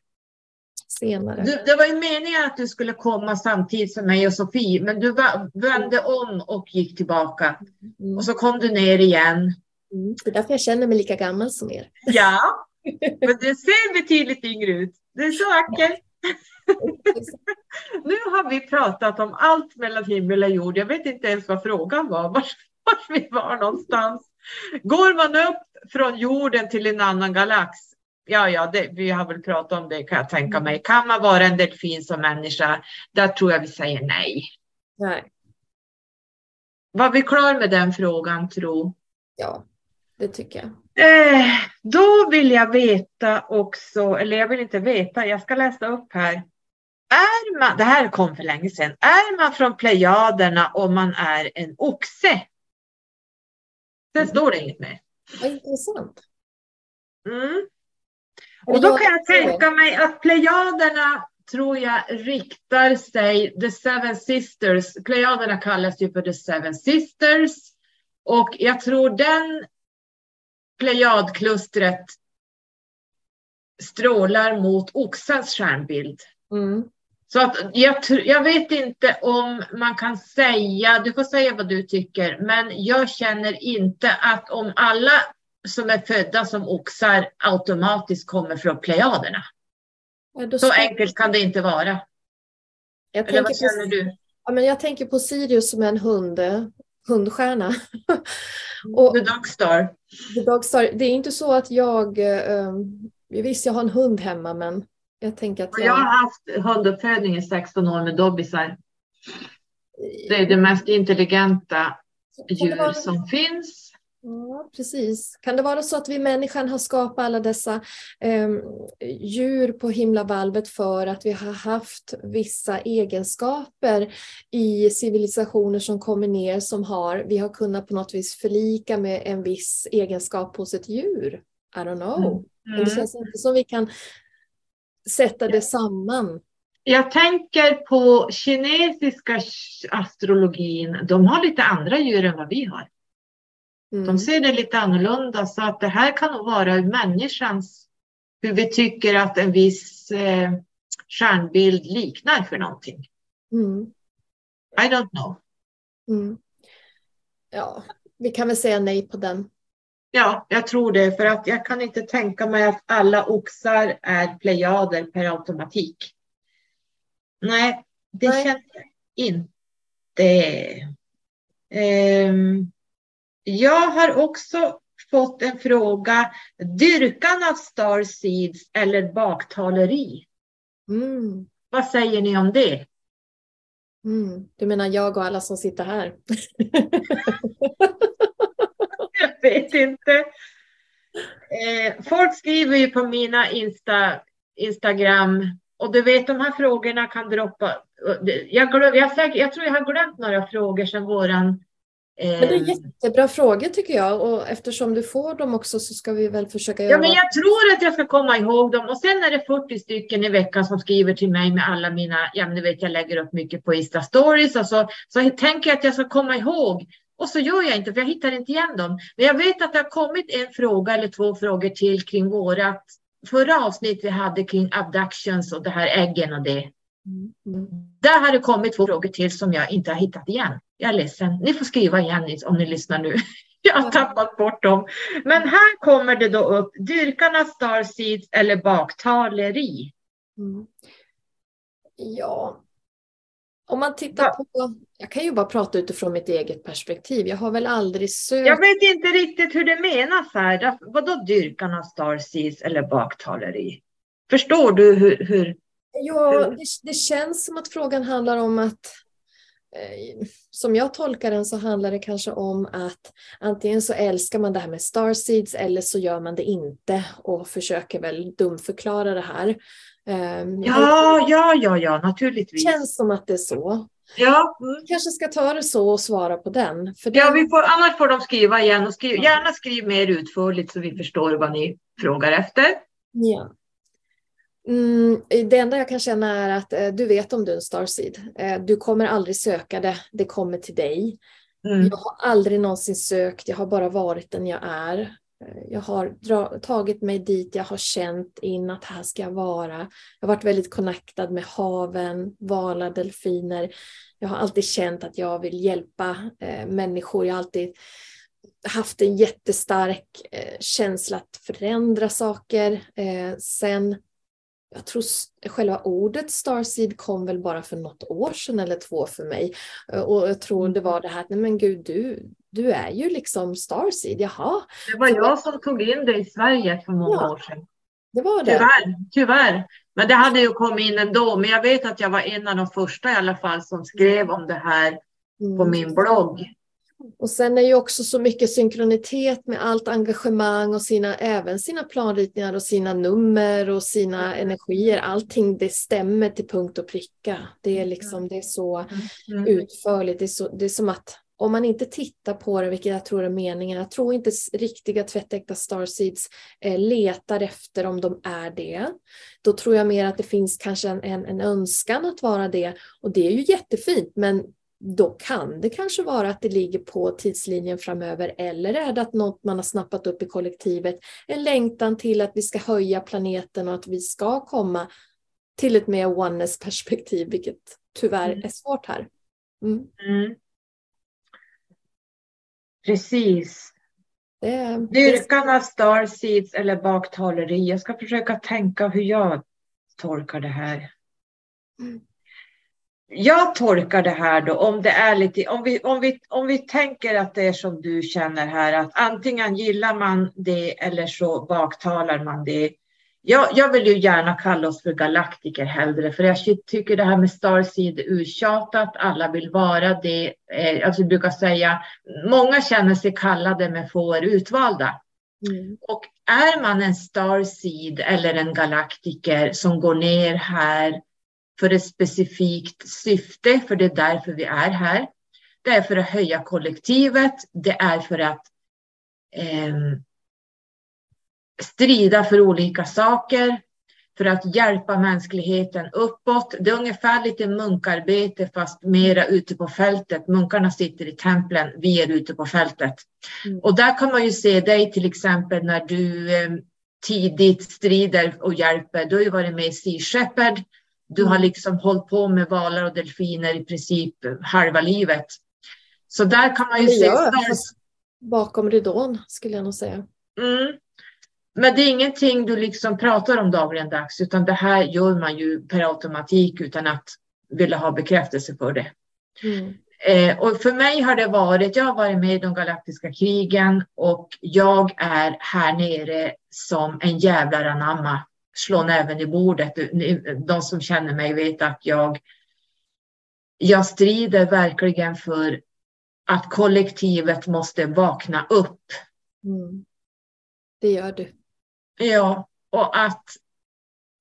senare. Du, det var ju meningen att du skulle komma samtidigt som mig och Sofie, men du vände om och gick tillbaka. Mm. Och så kom du ner igen. Mm. Det är därför jag känner mig lika gammal som er. Ja, [laughs] men du ser betydligt yngre ut. Du är så vacker. [laughs] nu har vi pratat om allt mellan himmel och jord. Jag vet inte ens vad frågan var, var, var vi var någonstans. Går man upp från jorden till en annan galax Ja, ja, det, vi har väl pratat om det kan jag tänka mig. Kan man vara en delfin som människa? Där tror jag vi säger nej. Nej. Var vi klar med den frågan, tro? Ja, det tycker jag. Eh, då vill jag veta också, eller jag vill inte veta, jag ska läsa upp här. Är man, det här kom för länge sedan. Är man från Plejaderna om man är en oxe? Sen mm. står det inget mer. Vad intressant. Mm. Och då kan jag tänka mig att plejaderna tror jag riktar sig, the seven sisters, plejaderna kallas ju för the seven sisters. Och jag tror den plejadklustret strålar mot oxens stjärnbild. Mm. Så att jag, jag vet inte om man kan säga, du får säga vad du tycker, men jag känner inte att om alla som är födda som oxar automatiskt kommer från plejaderna. Ja, så enkelt kan det inte vara. Jag Eller vad känner på, du? Ja, men jag tänker på Sirius som är en hund, hundstjärna. Och, The Dog Star. The Dog Star. Det är inte så att jag, eh, visst jag har en hund hemma men jag tänker att jag... jag har haft hunduppfödning i 16 år med dobbisar. Det är det mest intelligenta djur som finns. Ja, precis. Kan det vara så att vi människan har skapat alla dessa eh, djur på himlavalvet för att vi har haft vissa egenskaper i civilisationer som kommer ner som har, vi har kunnat på något vis förlika med en viss egenskap hos ett djur? I don't know. Mm. Men det känns inte som vi kan sätta det samman. Jag tänker på kinesiska astrologin. De har lite andra djur än vad vi har. Mm. De ser det lite annorlunda så att det här kan nog vara människans, hur vi tycker att en viss eh, stjärnbild liknar för någonting. Mm. I don't know. Mm. Ja, vi kan väl säga nej på den. Ja, jag tror det, för att jag kan inte tänka mig att alla oxar är plejader per automatik. Nej, det nej. känns inte. Um, jag har också fått en fråga. Dyrkan av starseeds eller baktaleri? Mm. Vad säger ni om det? Mm. Du menar jag och alla som sitter här? [laughs] jag vet inte. Eh, folk skriver ju på mina Insta, Instagram och du vet de här frågorna kan droppa. Jag, glöm, jag, jag tror jag har glömt några frågor sedan våran men det är ehm. jättebra frågor tycker jag och eftersom du får dem också så ska vi väl försöka göra... Ja, men jag tror att jag ska komma ihåg dem och sen är det 40 stycken i veckan som skriver till mig med alla mina, ja ni vet jag lägger upp mycket på Insta stories och så, så jag tänker att jag ska komma ihåg och så gör jag inte för jag hittar inte igen dem. Men jag vet att det har kommit en fråga eller två frågor till kring vårat förra avsnitt vi hade kring abductions och det här äggen och det. Där har det kommit två frågor till som jag inte har hittat igen. Jag är ledsen. Ni får skriva igen om ni lyssnar nu. [laughs] Jag har tappat bort dem. Men här kommer det då upp dyrkan av starseeds eller baktaleri. Mm. Ja, om man tittar på, jag kan ju bara prata utifrån mitt eget perspektiv. Jag har väl aldrig sökt. Jag vet inte riktigt hur det menas här. Vadå dyrkan av starseeds eller baktaleri? Förstår du hur, hur Ja, det, det, känns som att frågan handlar om att eh, som jag tolkar den så handlar det kanske om att antingen så älskar man det här med starseeds eller så gör man det inte och försöker väl dumförklara det här. Um, ja, ja, ja, ja, naturligtvis. Det känns som att det är så. Ja. Mm. kanske ska ta det så och svara på den. För ja, vi får, annars får de skriva igen och skriv, gärna skriv mer utförligt så vi förstår vad ni frågar efter. Ja. Mm, det enda jag kan känna är att eh, du vet om du är en starseed. Eh, du kommer aldrig söka det, det kommer till dig. Mm. Jag har aldrig någonsin sökt, jag har bara varit den jag är. Eh, jag har dra- tagit mig dit, jag har känt in att här ska jag vara. Jag har varit väldigt connectad med haven, valar, delfiner. Jag har alltid känt att jag vill hjälpa eh, människor. Jag har alltid haft en jättestark eh, känsla att förändra saker. Eh, sen jag tror själva ordet starseed kom väl bara för något år sedan eller två för mig. Eh, och jag tror det var det här, nej men gud du, du är ju liksom starseed, jaha. Det var jag som tog in det i Sverige för många ja, år sedan. Det var det. Tyvärr, tyvärr. Men det hade ju kommit in ändå. Men jag vet att jag var en av de första i alla fall som skrev om det här mm. på min blogg. Och sen är ju också så mycket synkronitet med allt engagemang och sina, även sina planritningar och sina nummer och sina energier. Allting det stämmer till punkt och pricka. Det är liksom det är så mm. mm. utförligt. Det är, så, det är som att om man inte tittar på det, vilket jag tror är meningen, jag tror inte riktiga tvättäkta starseeds eh, letar efter om de är det. Då tror jag mer att det finns kanske en, en, en önskan att vara det och det är ju jättefint men då kan det kanske vara att det ligger på tidslinjen framöver eller är det att något man har snappat upp i kollektivet, en längtan till att vi ska höja planeten och att vi ska komma till ett mer oneness perspektiv, vilket tyvärr mm. är svårt här. Mm. Mm. Precis. Det, Dyrkan av starseeds eller baktaleri. Jag ska försöka tänka hur jag tolkar det här. Mm jag tolkar det här då, om det är lite, om vi, om, vi, om vi tänker att det är som du känner här, att antingen gillar man det eller så baktalar man det. jag, jag vill ju gärna kalla oss för galaktiker hellre, för jag tycker det här med Starseed är uttjatat. Alla vill vara det. Alltså jag brukar säga, många känner sig kallade men få är utvalda. Mm. Och är man en Starseed eller en galaktiker som går ner här för ett specifikt syfte, för det är därför vi är här. Det är för att höja kollektivet. Det är för att eh, strida för olika saker, för att hjälpa mänskligheten uppåt. Det är ungefär lite munkarbete fast mera ute på fältet. Munkarna sitter i templen, vi är ute på fältet. Mm. Och där kan man ju se dig till exempel när du eh, tidigt strider och hjälper. Du har ju varit med i Sea Shepherd. Du har mm. liksom hållit på med valar och delfiner i princip halva livet. Så där kan man ju se... Bakom ridån skulle jag nog säga. Mm. Men det är ingenting du liksom pratar om dagligen-dags, utan det här gör man ju per automatik utan att vilja ha bekräftelse för det. Mm. Eh, och för mig har det varit, jag har varit med i de galaktiska krigen och jag är här nere som en jävlar anamma. Slå näven i bordet. De som känner mig vet att jag, jag strider verkligen för att kollektivet måste vakna upp. Mm. Det gör du. Ja, och att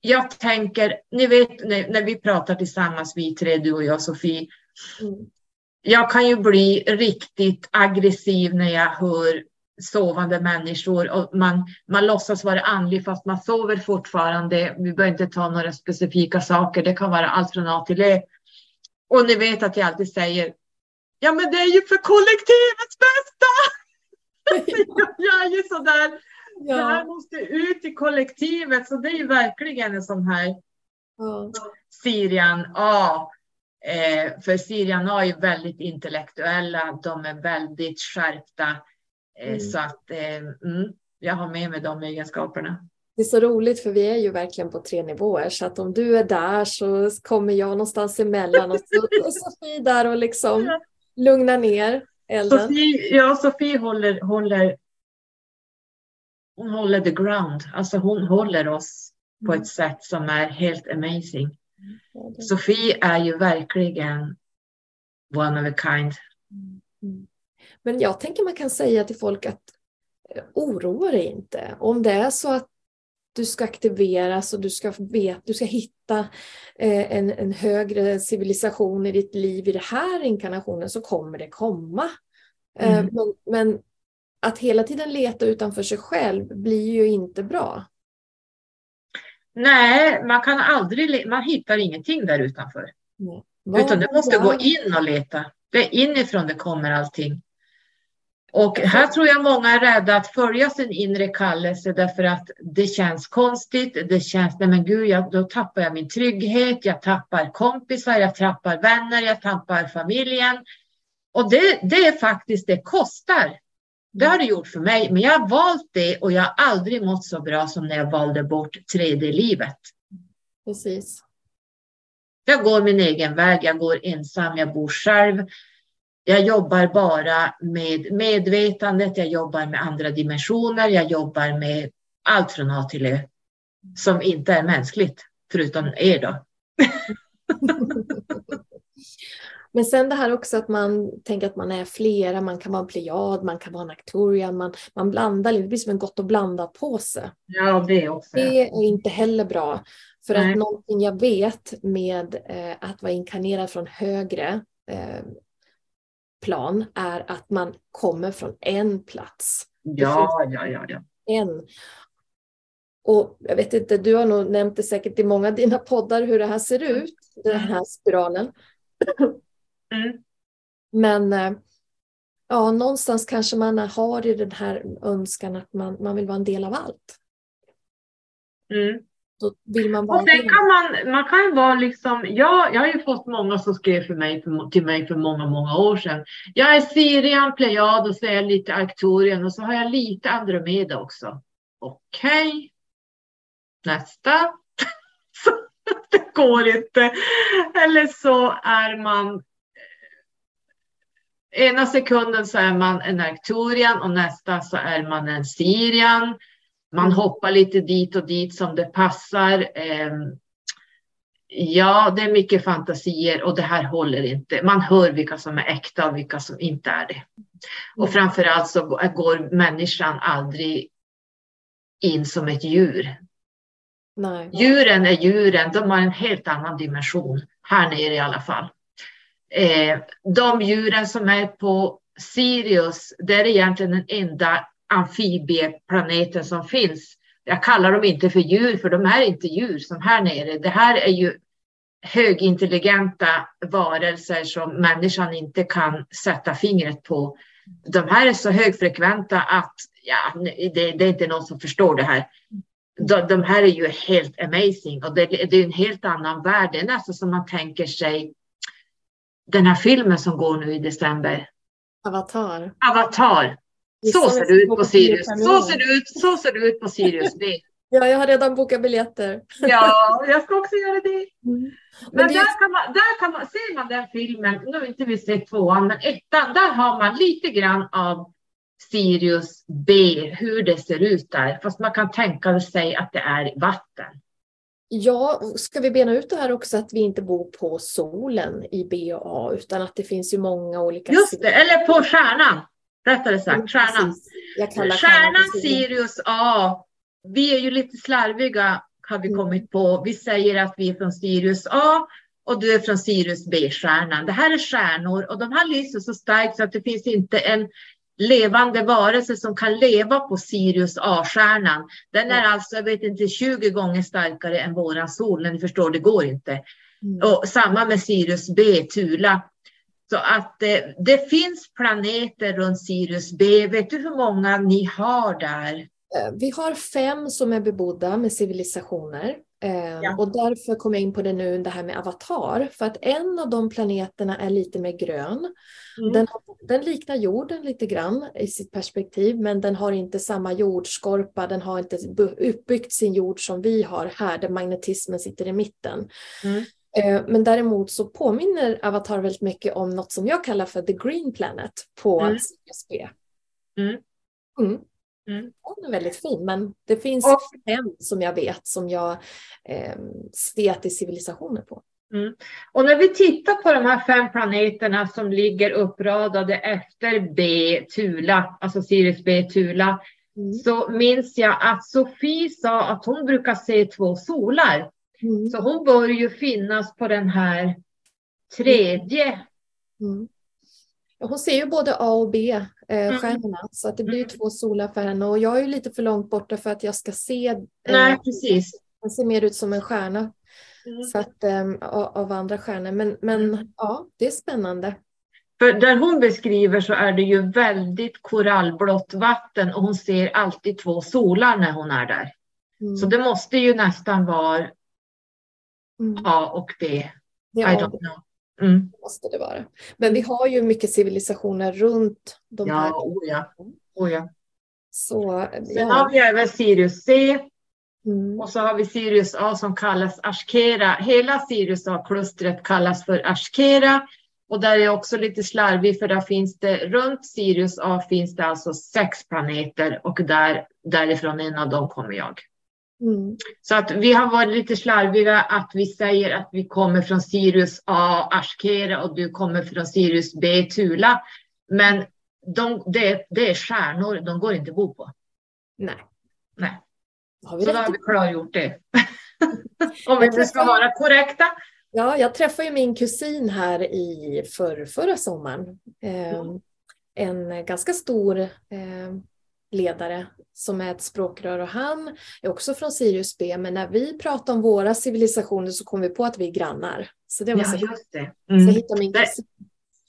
jag tänker, ni vet när, vi pratar tillsammans, vi tre, du och jag, Sofie. Mm. Jag kan ju bli riktigt aggressiv när jag hör sovande människor och man, man låtsas vara andlig fast man sover fortfarande. Vi behöver inte ta några specifika saker. Det kan vara allt från A till E. Och ni vet att jag alltid säger, ja men det är ju för kollektivets bästa. [laughs] [laughs] jag är ju sådär Ja. Det här måste ut i kollektivet, så det är ju verkligen en sån här ja. Sirian A. Eh, för Sirian A är väldigt intellektuella, de är väldigt skärpta. Eh, mm. Så att eh, mm, jag har med mig de egenskaperna. Det är så roligt för vi är ju verkligen på tre nivåer så att om du är där så kommer jag någonstans emellan och så [laughs] är Sofie där och liksom lugnar ner elden. Sofie, ja, Sofie håller, håller hon håller the ground, alltså hon håller oss på ett mm. sätt som är helt amazing. Mm. Sofie är ju verkligen one of a kind. Mm. Men jag tänker man kan säga till folk att eh, oroa dig inte. Om det är så att du ska aktiveras och du ska, vet, du ska hitta eh, en, en högre civilisation i ditt liv i den här inkarnationen så kommer det komma. Eh, mm. men, men att hela tiden leta utanför sig själv blir ju inte bra. Nej, man kan aldrig, man hittar ingenting där utanför. Nej. Utan du måste gå in och leta. Det är inifrån det kommer allting. Och här tror jag många är rädda att följa sin inre kallelse därför att det känns konstigt. Det känns, nej men gud, jag, då tappar jag min trygghet, jag tappar kompisar, jag tappar vänner, jag tappar familjen. Och det, det är faktiskt, det kostar. Det har det gjort för mig, men jag har valt det och jag har aldrig mått så bra som när jag valde bort 3D-livet. Precis. Jag går min egen väg, jag går ensam, jag bor själv. Jag jobbar bara med medvetandet, jag jobbar med andra dimensioner, jag jobbar med allt från A till Ö som inte är mänskligt, förutom er då. [laughs] Men sen det här också att man tänker att man är flera, man kan vara en plejad, man kan vara en aktorian, man, man blandar, det blir som en gott och blandat påse. Ja, det också. Det är inte heller bra. För Nej. att någonting jag vet med eh, att vara inkarnerad från högre eh, plan är att man kommer från en plats. Ja, ja, ja, ja. En. Och jag vet inte, du har nog nämnt det säkert i många av dina poddar hur det här ser ut, den här spiralen. Mm. Men eh, ja, någonstans kanske man har i den här önskan att man, man vill vara en del av allt. Mm. Då vill man vara och sen kan man, man kan vara liksom, jag, jag har ju fått många som skrev för mig, för, till mig för många, många år sedan. Jag är Sirian, Plejad och så är jag lite Arcturian och så har jag lite Andromeda också. Okej. Okay. Nästa. [laughs] det går inte. Eller så är man ena sekunden så är man en Arcturian och nästa så är man en Sirian. Man hoppar lite dit och dit som det passar. Eh, ja, det är mycket fantasier och det här håller inte. Man hör vilka som är äkta och vilka som inte är det. Och framför allt så går människan aldrig in som ett djur. Nej. Djuren är djuren, de har en helt annan dimension, här nere i alla fall. Eh, de djuren som är på Sirius, det är egentligen den enda amfibieplaneten som finns. Jag kallar dem inte för djur, för de är inte djur som här nere. Det här är ju högintelligenta varelser som människan inte kan sätta fingret på. De här är så högfrekventa att ja, det, det är inte någon som förstår det här de, de här är ju helt amazing och det, det är en helt annan värld. Det är nästan som man tänker sig den här filmen som går nu i december. Avatar. Avatar. Så ser det ut på Sirius. Så ser det ut, så ser det ut på Sirius B. [laughs] Ja, jag har redan bokat biljetter. Ja, [laughs] jag ska också göra det. Men Men det- där kan man, där kan man, ser man den filmen, nu har inte vi sett tvåan, men ettan, där har man lite grann av Sirius B, hur det ser ut där. Fast man kan tänka sig att det är vatten. Ja, ska vi bena ut det här också att vi inte bor på solen i B och A utan att det finns ju många olika Just det, eller på stjärnan. Rättare sagt, stjärnan. Stjärnan. Sirius A. Vi är ju lite slarviga har vi Mm. kommit på. Vi säger att vi är från Sirius A och du är från Sirius B-stjärnan. Det här är stjärnor och de här lyser så starkt så att det finns inte en levande varelse som kan leva på Sirius A-stjärnan. Den är alltså, jag vet inte, 20 gånger starkare än våran sol. Men ni förstår, det går inte. Mm. Och samma med Sirius B, Tula. Så att eh, det finns planeter runt Sirius B. Vet du hur många ni har där? Eh, Vi har fem som är bebodda med civilisationer. Eh, Ja. Och därför kom jag in på det nu, det här med avatar. För att en av de planeterna är lite mer grön. Mm. Den, den liknar jorden lite grann i sitt perspektiv, men den har inte samma jordskorpa. Den har inte uppbyggt sin jord som vi har här, där magnetismen sitter i mitten. Mm. Eh, Men däremot så påminner Avatar väldigt mycket om något som jag kallar för The Green Planet på Mm. B. Mm. Mm. Mm. Den är väldigt fin, men det finns Och- fem som jag vet som jag eh, ser att det är civilisationer på. Och när vi tittar på de här fem planeterna som ligger uppradade efter B, Tula, alltså Sirius B, Tula, Mm. så minns jag att Sofie sa att hon brukar se två solar. Mm. Så hon bör ju finnas på den här tredje. Mm. Hon ser ju både A och B-stjärnorna, Mm. så att det blir ju två solar för henne. Och jag är ju lite för långt borta för att jag ska se. eh, Nej, precis. Den ser mer ut som en stjärna Mm. så att, eh, av, av andra stjärnor. Men, men ja, det är spännande. För där hon beskriver så är det ju väldigt korallblått vatten och hon ser alltid två solar när hon är där. Mm. Så det måste ju nästan vara Mm. A och B. Det I don't know. Mm. måste det vara. Men vi har ju mycket civilisationer runt de här. Ja, oh ja. Oh ja. Så Sen har vi även Sirius C Mm. och så har vi Sirius A som kallas Ashkera. Hela Sirius A-klustret kallas för Ashkera. Och där är jag också lite slarvig för där finns det runt Sirius A finns det alltså sex planeter och där, därifrån en av dem kommer jag. Mm. Så att vi har varit lite slarviga att vi säger att vi kommer från Sirius A, Ashkera och du kommer från Sirius B, Tula. Men de, det, det är stjärnor, de går inte att bo på. Nej. Nej. Har vi Så då har vi klargjort det. [laughs] Om vi inte ska vara korrekta. Ja, jag träffade ju min kusin här i för, förra sommaren. Eh, Mm. En ganska stor eh, ledare som är ett språkrör och han är också från Sirius B. Men när vi pratade om våra civilisationer så kom vi på att vi är grannar. Så det var så, Ja, så just det. Mm. hittade min Det-.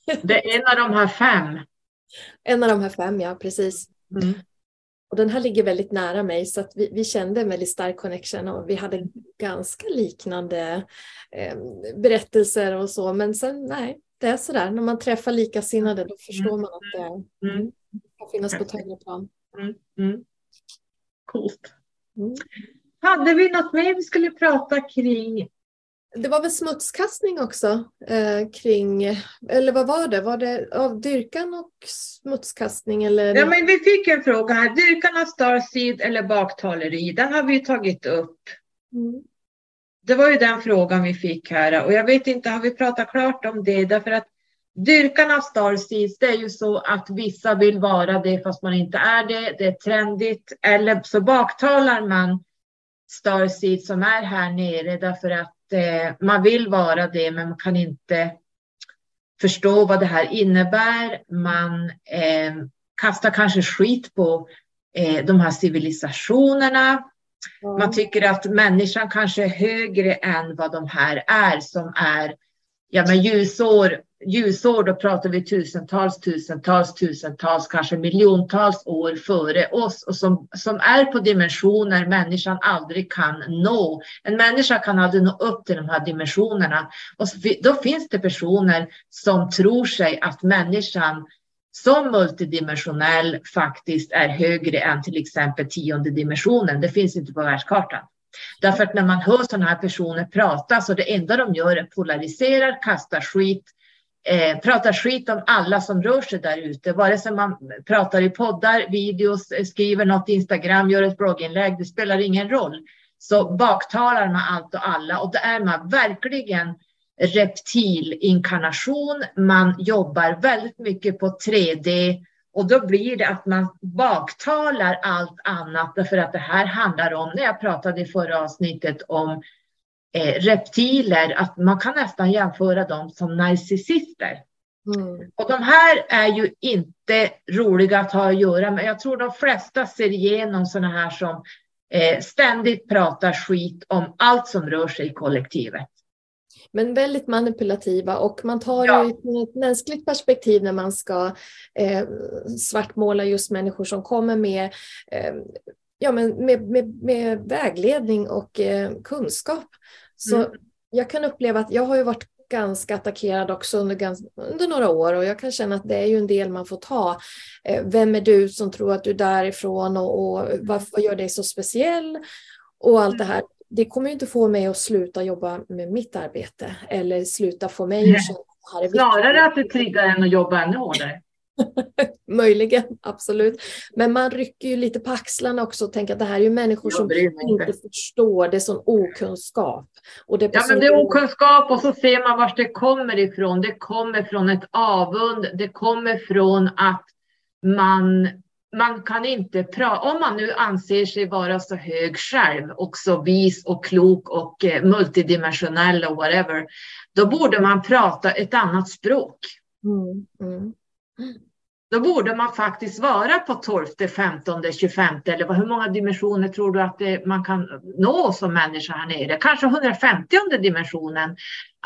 [laughs] Det är en av de här fem. En av de här fem, ja precis. Mm. Och den här ligger väldigt nära mig så att vi, vi kände en väldigt stark connection och vi hade ganska liknande eh, berättelser och så. Men sen nej, det är sådär när man träffar likasinnade då förstår man att det Mm. kan finnas på ett högre plan. Mm. Mm. Coolt. Mm. Hade vi något mer vi skulle prata kring Det var väl smutskastning också eh, kring, eller vad var det? Var det av dyrkan och smutskastning? Eller? Ja, men vi fick en fråga här. Dyrkan av Starseed eller baktaleri, den har vi tagit upp. Mm. Det var ju den frågan vi fick här och jag vet inte, har vi pratat klart om det? Därför att dyrkan av Starseeds, det är ju så att vissa vill vara det fast man inte är det. Det är trendigt. Eller så baktalar man Starseed som är här nere därför att eh, man vill vara det, men man kan inte förstå vad det här innebär. Man eh, kastar kanske skit på eh, de här civilisationerna. Mm. Man tycker att människan kanske är högre än vad de här är som är ja, men ljusår ljusår, då pratar vi tusentals, tusentals, tusentals, kanske miljontals år före oss och som, som är på dimensioner människan aldrig kan nå. En människa kan aldrig nå upp till de här dimensionerna. Och då finns det personer som tror sig att människan som multidimensionell faktiskt är högre än till exempel tionde dimensionen. Det finns inte på världskartan. Därför att när man hör sådana här personer prata så det enda de gör är polariserar, kastar skit, eh, pratar skit om alla som rör sig där ute. Vare sig man pratar i poddar, videos, eh, skriver något Instagram, gör ett blogginlägg, det spelar ingen roll. Så baktalar man allt och alla och då är man verkligen reptilinkarnation. Man jobbar väldigt mycket på 3D och då blir det att man baktalar allt annat därför att det här handlar om, när jag pratade i förra avsnittet om eh, reptiler, att man kan nästan jämföra dem som narcissister. Mm. Och de här är ju inte roliga att ha att göra med. Jag tror de flesta ser igenom sådana här som eh, ständigt pratar skit om allt som rör sig i kollektivet. Men väldigt manipulativa och man tar ja. ju ett mänskligt perspektiv när man ska eh, svartmåla just människor som kommer med eh, ja, men med, med, med vägledning och eh, kunskap. Så mm. jag kan uppleva att jag har ju varit ganska attackerad också under, ganska, under några år och jag kan känna att det är ju en del man får ta. Eh, vem är du som tror att du är därifrån och, och vad, vad gör dig så speciell? Och allt det här. Det kommer ju inte få mig att sluta jobba med mitt arbete eller sluta få mig att känna att det här är viktigt. Snarare att det triggar en att jobba ännu hårdare. [laughs] Möjligen, absolut. Men man rycker ju lite på axlarna också och tänker att det här är ju människor som inte förstår, det är sån okunskap. Och det är ja, men det är okunskap och så ser man var det kommer ifrån. Det kommer från ett avund, det kommer från att man man kan inte prata, om man nu anser sig vara så hög själv och så vis och klok och eh, multidimensionell och whatever, då borde man prata ett annat språk. Mm, mm. Då borde man faktiskt vara på 12, 15, 25 eller hur många dimensioner tror du att det, man kan nå som människa här nere? Kanske 150 dimensionen.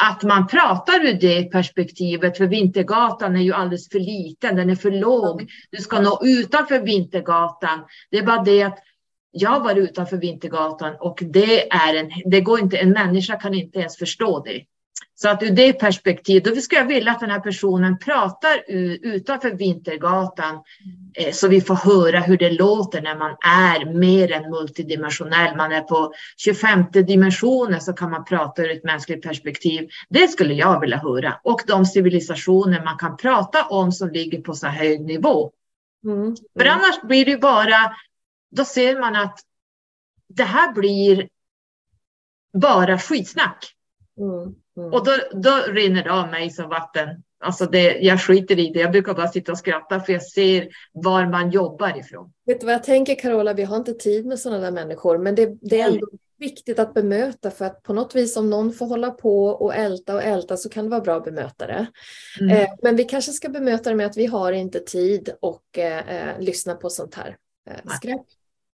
Att man pratar ur det perspektivet, för Vintergatan är ju alldeles för liten, den är för låg. Du ska nå utanför Vintergatan. Det är bara det att jag var utanför Vintergatan och det är en, det går inte, en människa kan inte ens förstå det. Så att ur det perspektivet, då skulle jag vilja att den här personen pratar utanför Vintergatan eh, så vi får höra hur det låter när man är mer än multidimensionell. Man är på 25 dimensionen så kan man prata ur ett mänskligt perspektiv. Det skulle jag vilja höra. Och de civilisationer man kan prata om som ligger på så hög nivå. Mm. Mm. För annars blir det bara, då ser man att det här blir bara skitsnack. Mm. Mm. Och då, då rinner det av mig som vatten. Alltså det, jag skiter i det. Jag brukar bara sitta och skratta för jag ser var man jobbar ifrån. Vet du vad jag tänker Carola? Vi har inte tid med sådana där människor, men det, det är ändå viktigt att bemöta för att på något vis om någon får hålla på och älta och älta så kan det vara bra att bemöta det. Mm. Eh, men vi kanske ska bemöta det med att vi har inte tid och eh, eh lyssna på sånt här eh, skräp.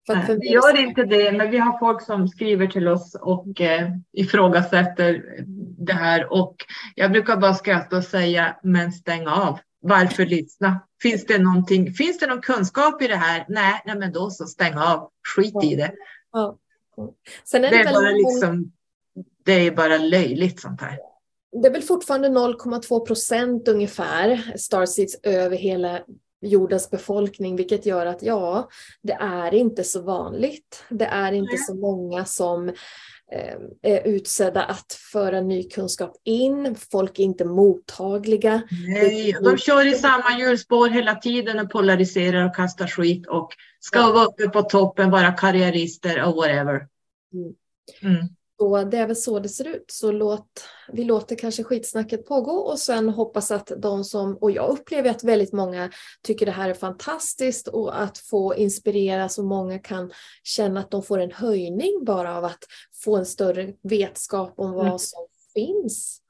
För, för vi gör inte det, men vi har folk som skriver till oss och eh, ifrågasätter det här. Och jag brukar bara skratta och säga, men stäng av. Varför lyssna? Finns det, någonting, finns det någon kunskap i det här? Nej, nej men då så stäng av. Skit ja. i det. Ja. Är det, det, är bara liksom, det är bara löjligt sånt här. Det är väl fortfarande 0,2 procent ungefär Starseeds över hela jordens befolkning, vilket gör att ja, det är inte så vanligt. Det är inte så många som eh, är utsedda att föra ny kunskap in. Folk är inte mottagliga. Nej, de kör i samma hjulspår hela tiden och polariserar och kastar skit och ska vara uppe på toppen, vara karriärister och whatever. Mm. Så det är väl så det ser ut. Så låt, vi låter kanske skitsnacket pågå och sen hoppas att de som, och jag upplever att väldigt många tycker det här är fantastiskt och att få inspirera så många kan känna att de får en höjning bara av att få en större vetskap om vad mm. som finns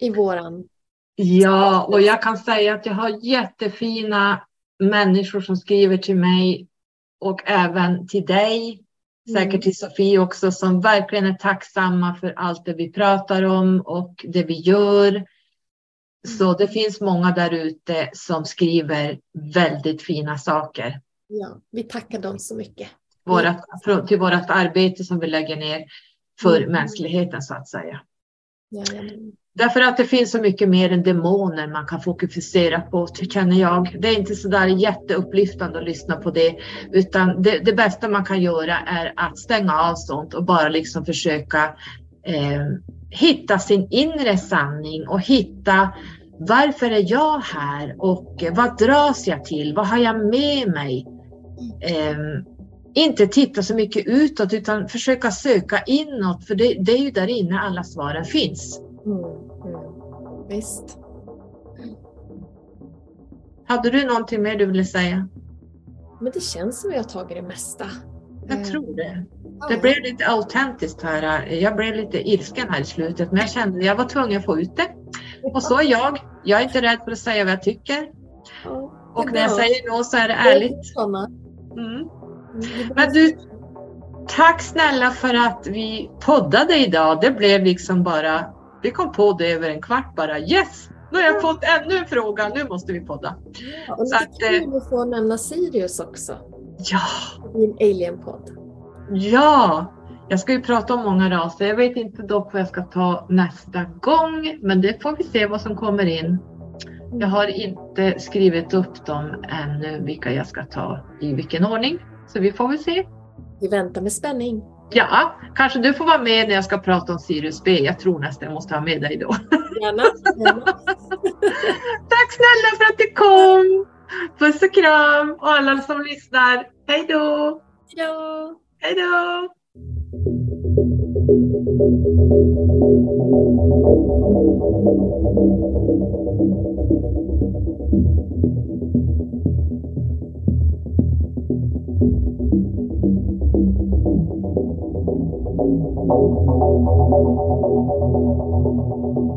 i våran... Ja, och jag kan säga att jag har jättefina människor som skriver till mig och även till dig Säkert mm. till Sofie också som verkligen är tacksamma för allt det vi pratar om och det vi gör. Så det finns många där ute som skriver väldigt fina saker. Ja, vi tackar dem så mycket. Vårat, till vårt arbete som vi lägger ner för mm. mänskligheten så att säga. Ja, ja. Därför att det finns så mycket mer än demoner man kan fokusera på, känner jag. Det är inte så där jätteupplyftande att lyssna på det, utan det, det, bästa man kan göra är att stänga av sånt och bara liksom försöka eh, hitta sin inre sanning och hitta varför är jag här och vad dras jag till? Vad har jag med mig? Eh, inte titta så mycket utåt utan försöka söka inåt, för det, det är ju där inne alla svaren finns. Mm, mm. Visst. Hade du någonting mer du ville säga? Men det känns som att jag har tagit det mesta. Jag tror det. Det blev lite autentiskt här. Jag blev lite ilsken här i slutet, men jag kände att jag var tvungen att få ut det. Och så är jag. Jag är inte rädd för att säga vad jag tycker. Och när jag säger något så är det ärligt. Mm. mm men du, tack snälla för att vi poddade idag. Det blev liksom bara vi kom på det över en kvart bara. Yes! Nu har jag fått ännu en fråga, nu måste vi podda. Ja, och så att, kul att få nämna Sirius också. Ja! I en alien-podd. Ja! Jag ska ju prata om många raser. Jag vet inte dock vad jag ska ta nästa gång, men det får vi se vad som kommer in. Jag har inte skrivit upp dem ännu, vilka jag ska ta i vilken ordning. Så vi får väl se. Vi väntar med spänning. Ja, kanske du får vara med när jag ska prata om Sirius B. Jag tror nästan jag måste ha med dig då. Gärna. gärna. [laughs] Tack snälla för att du kom. Puss och kram och alla som lyssnar. Hej då. Hej då. Thank you. Thank you.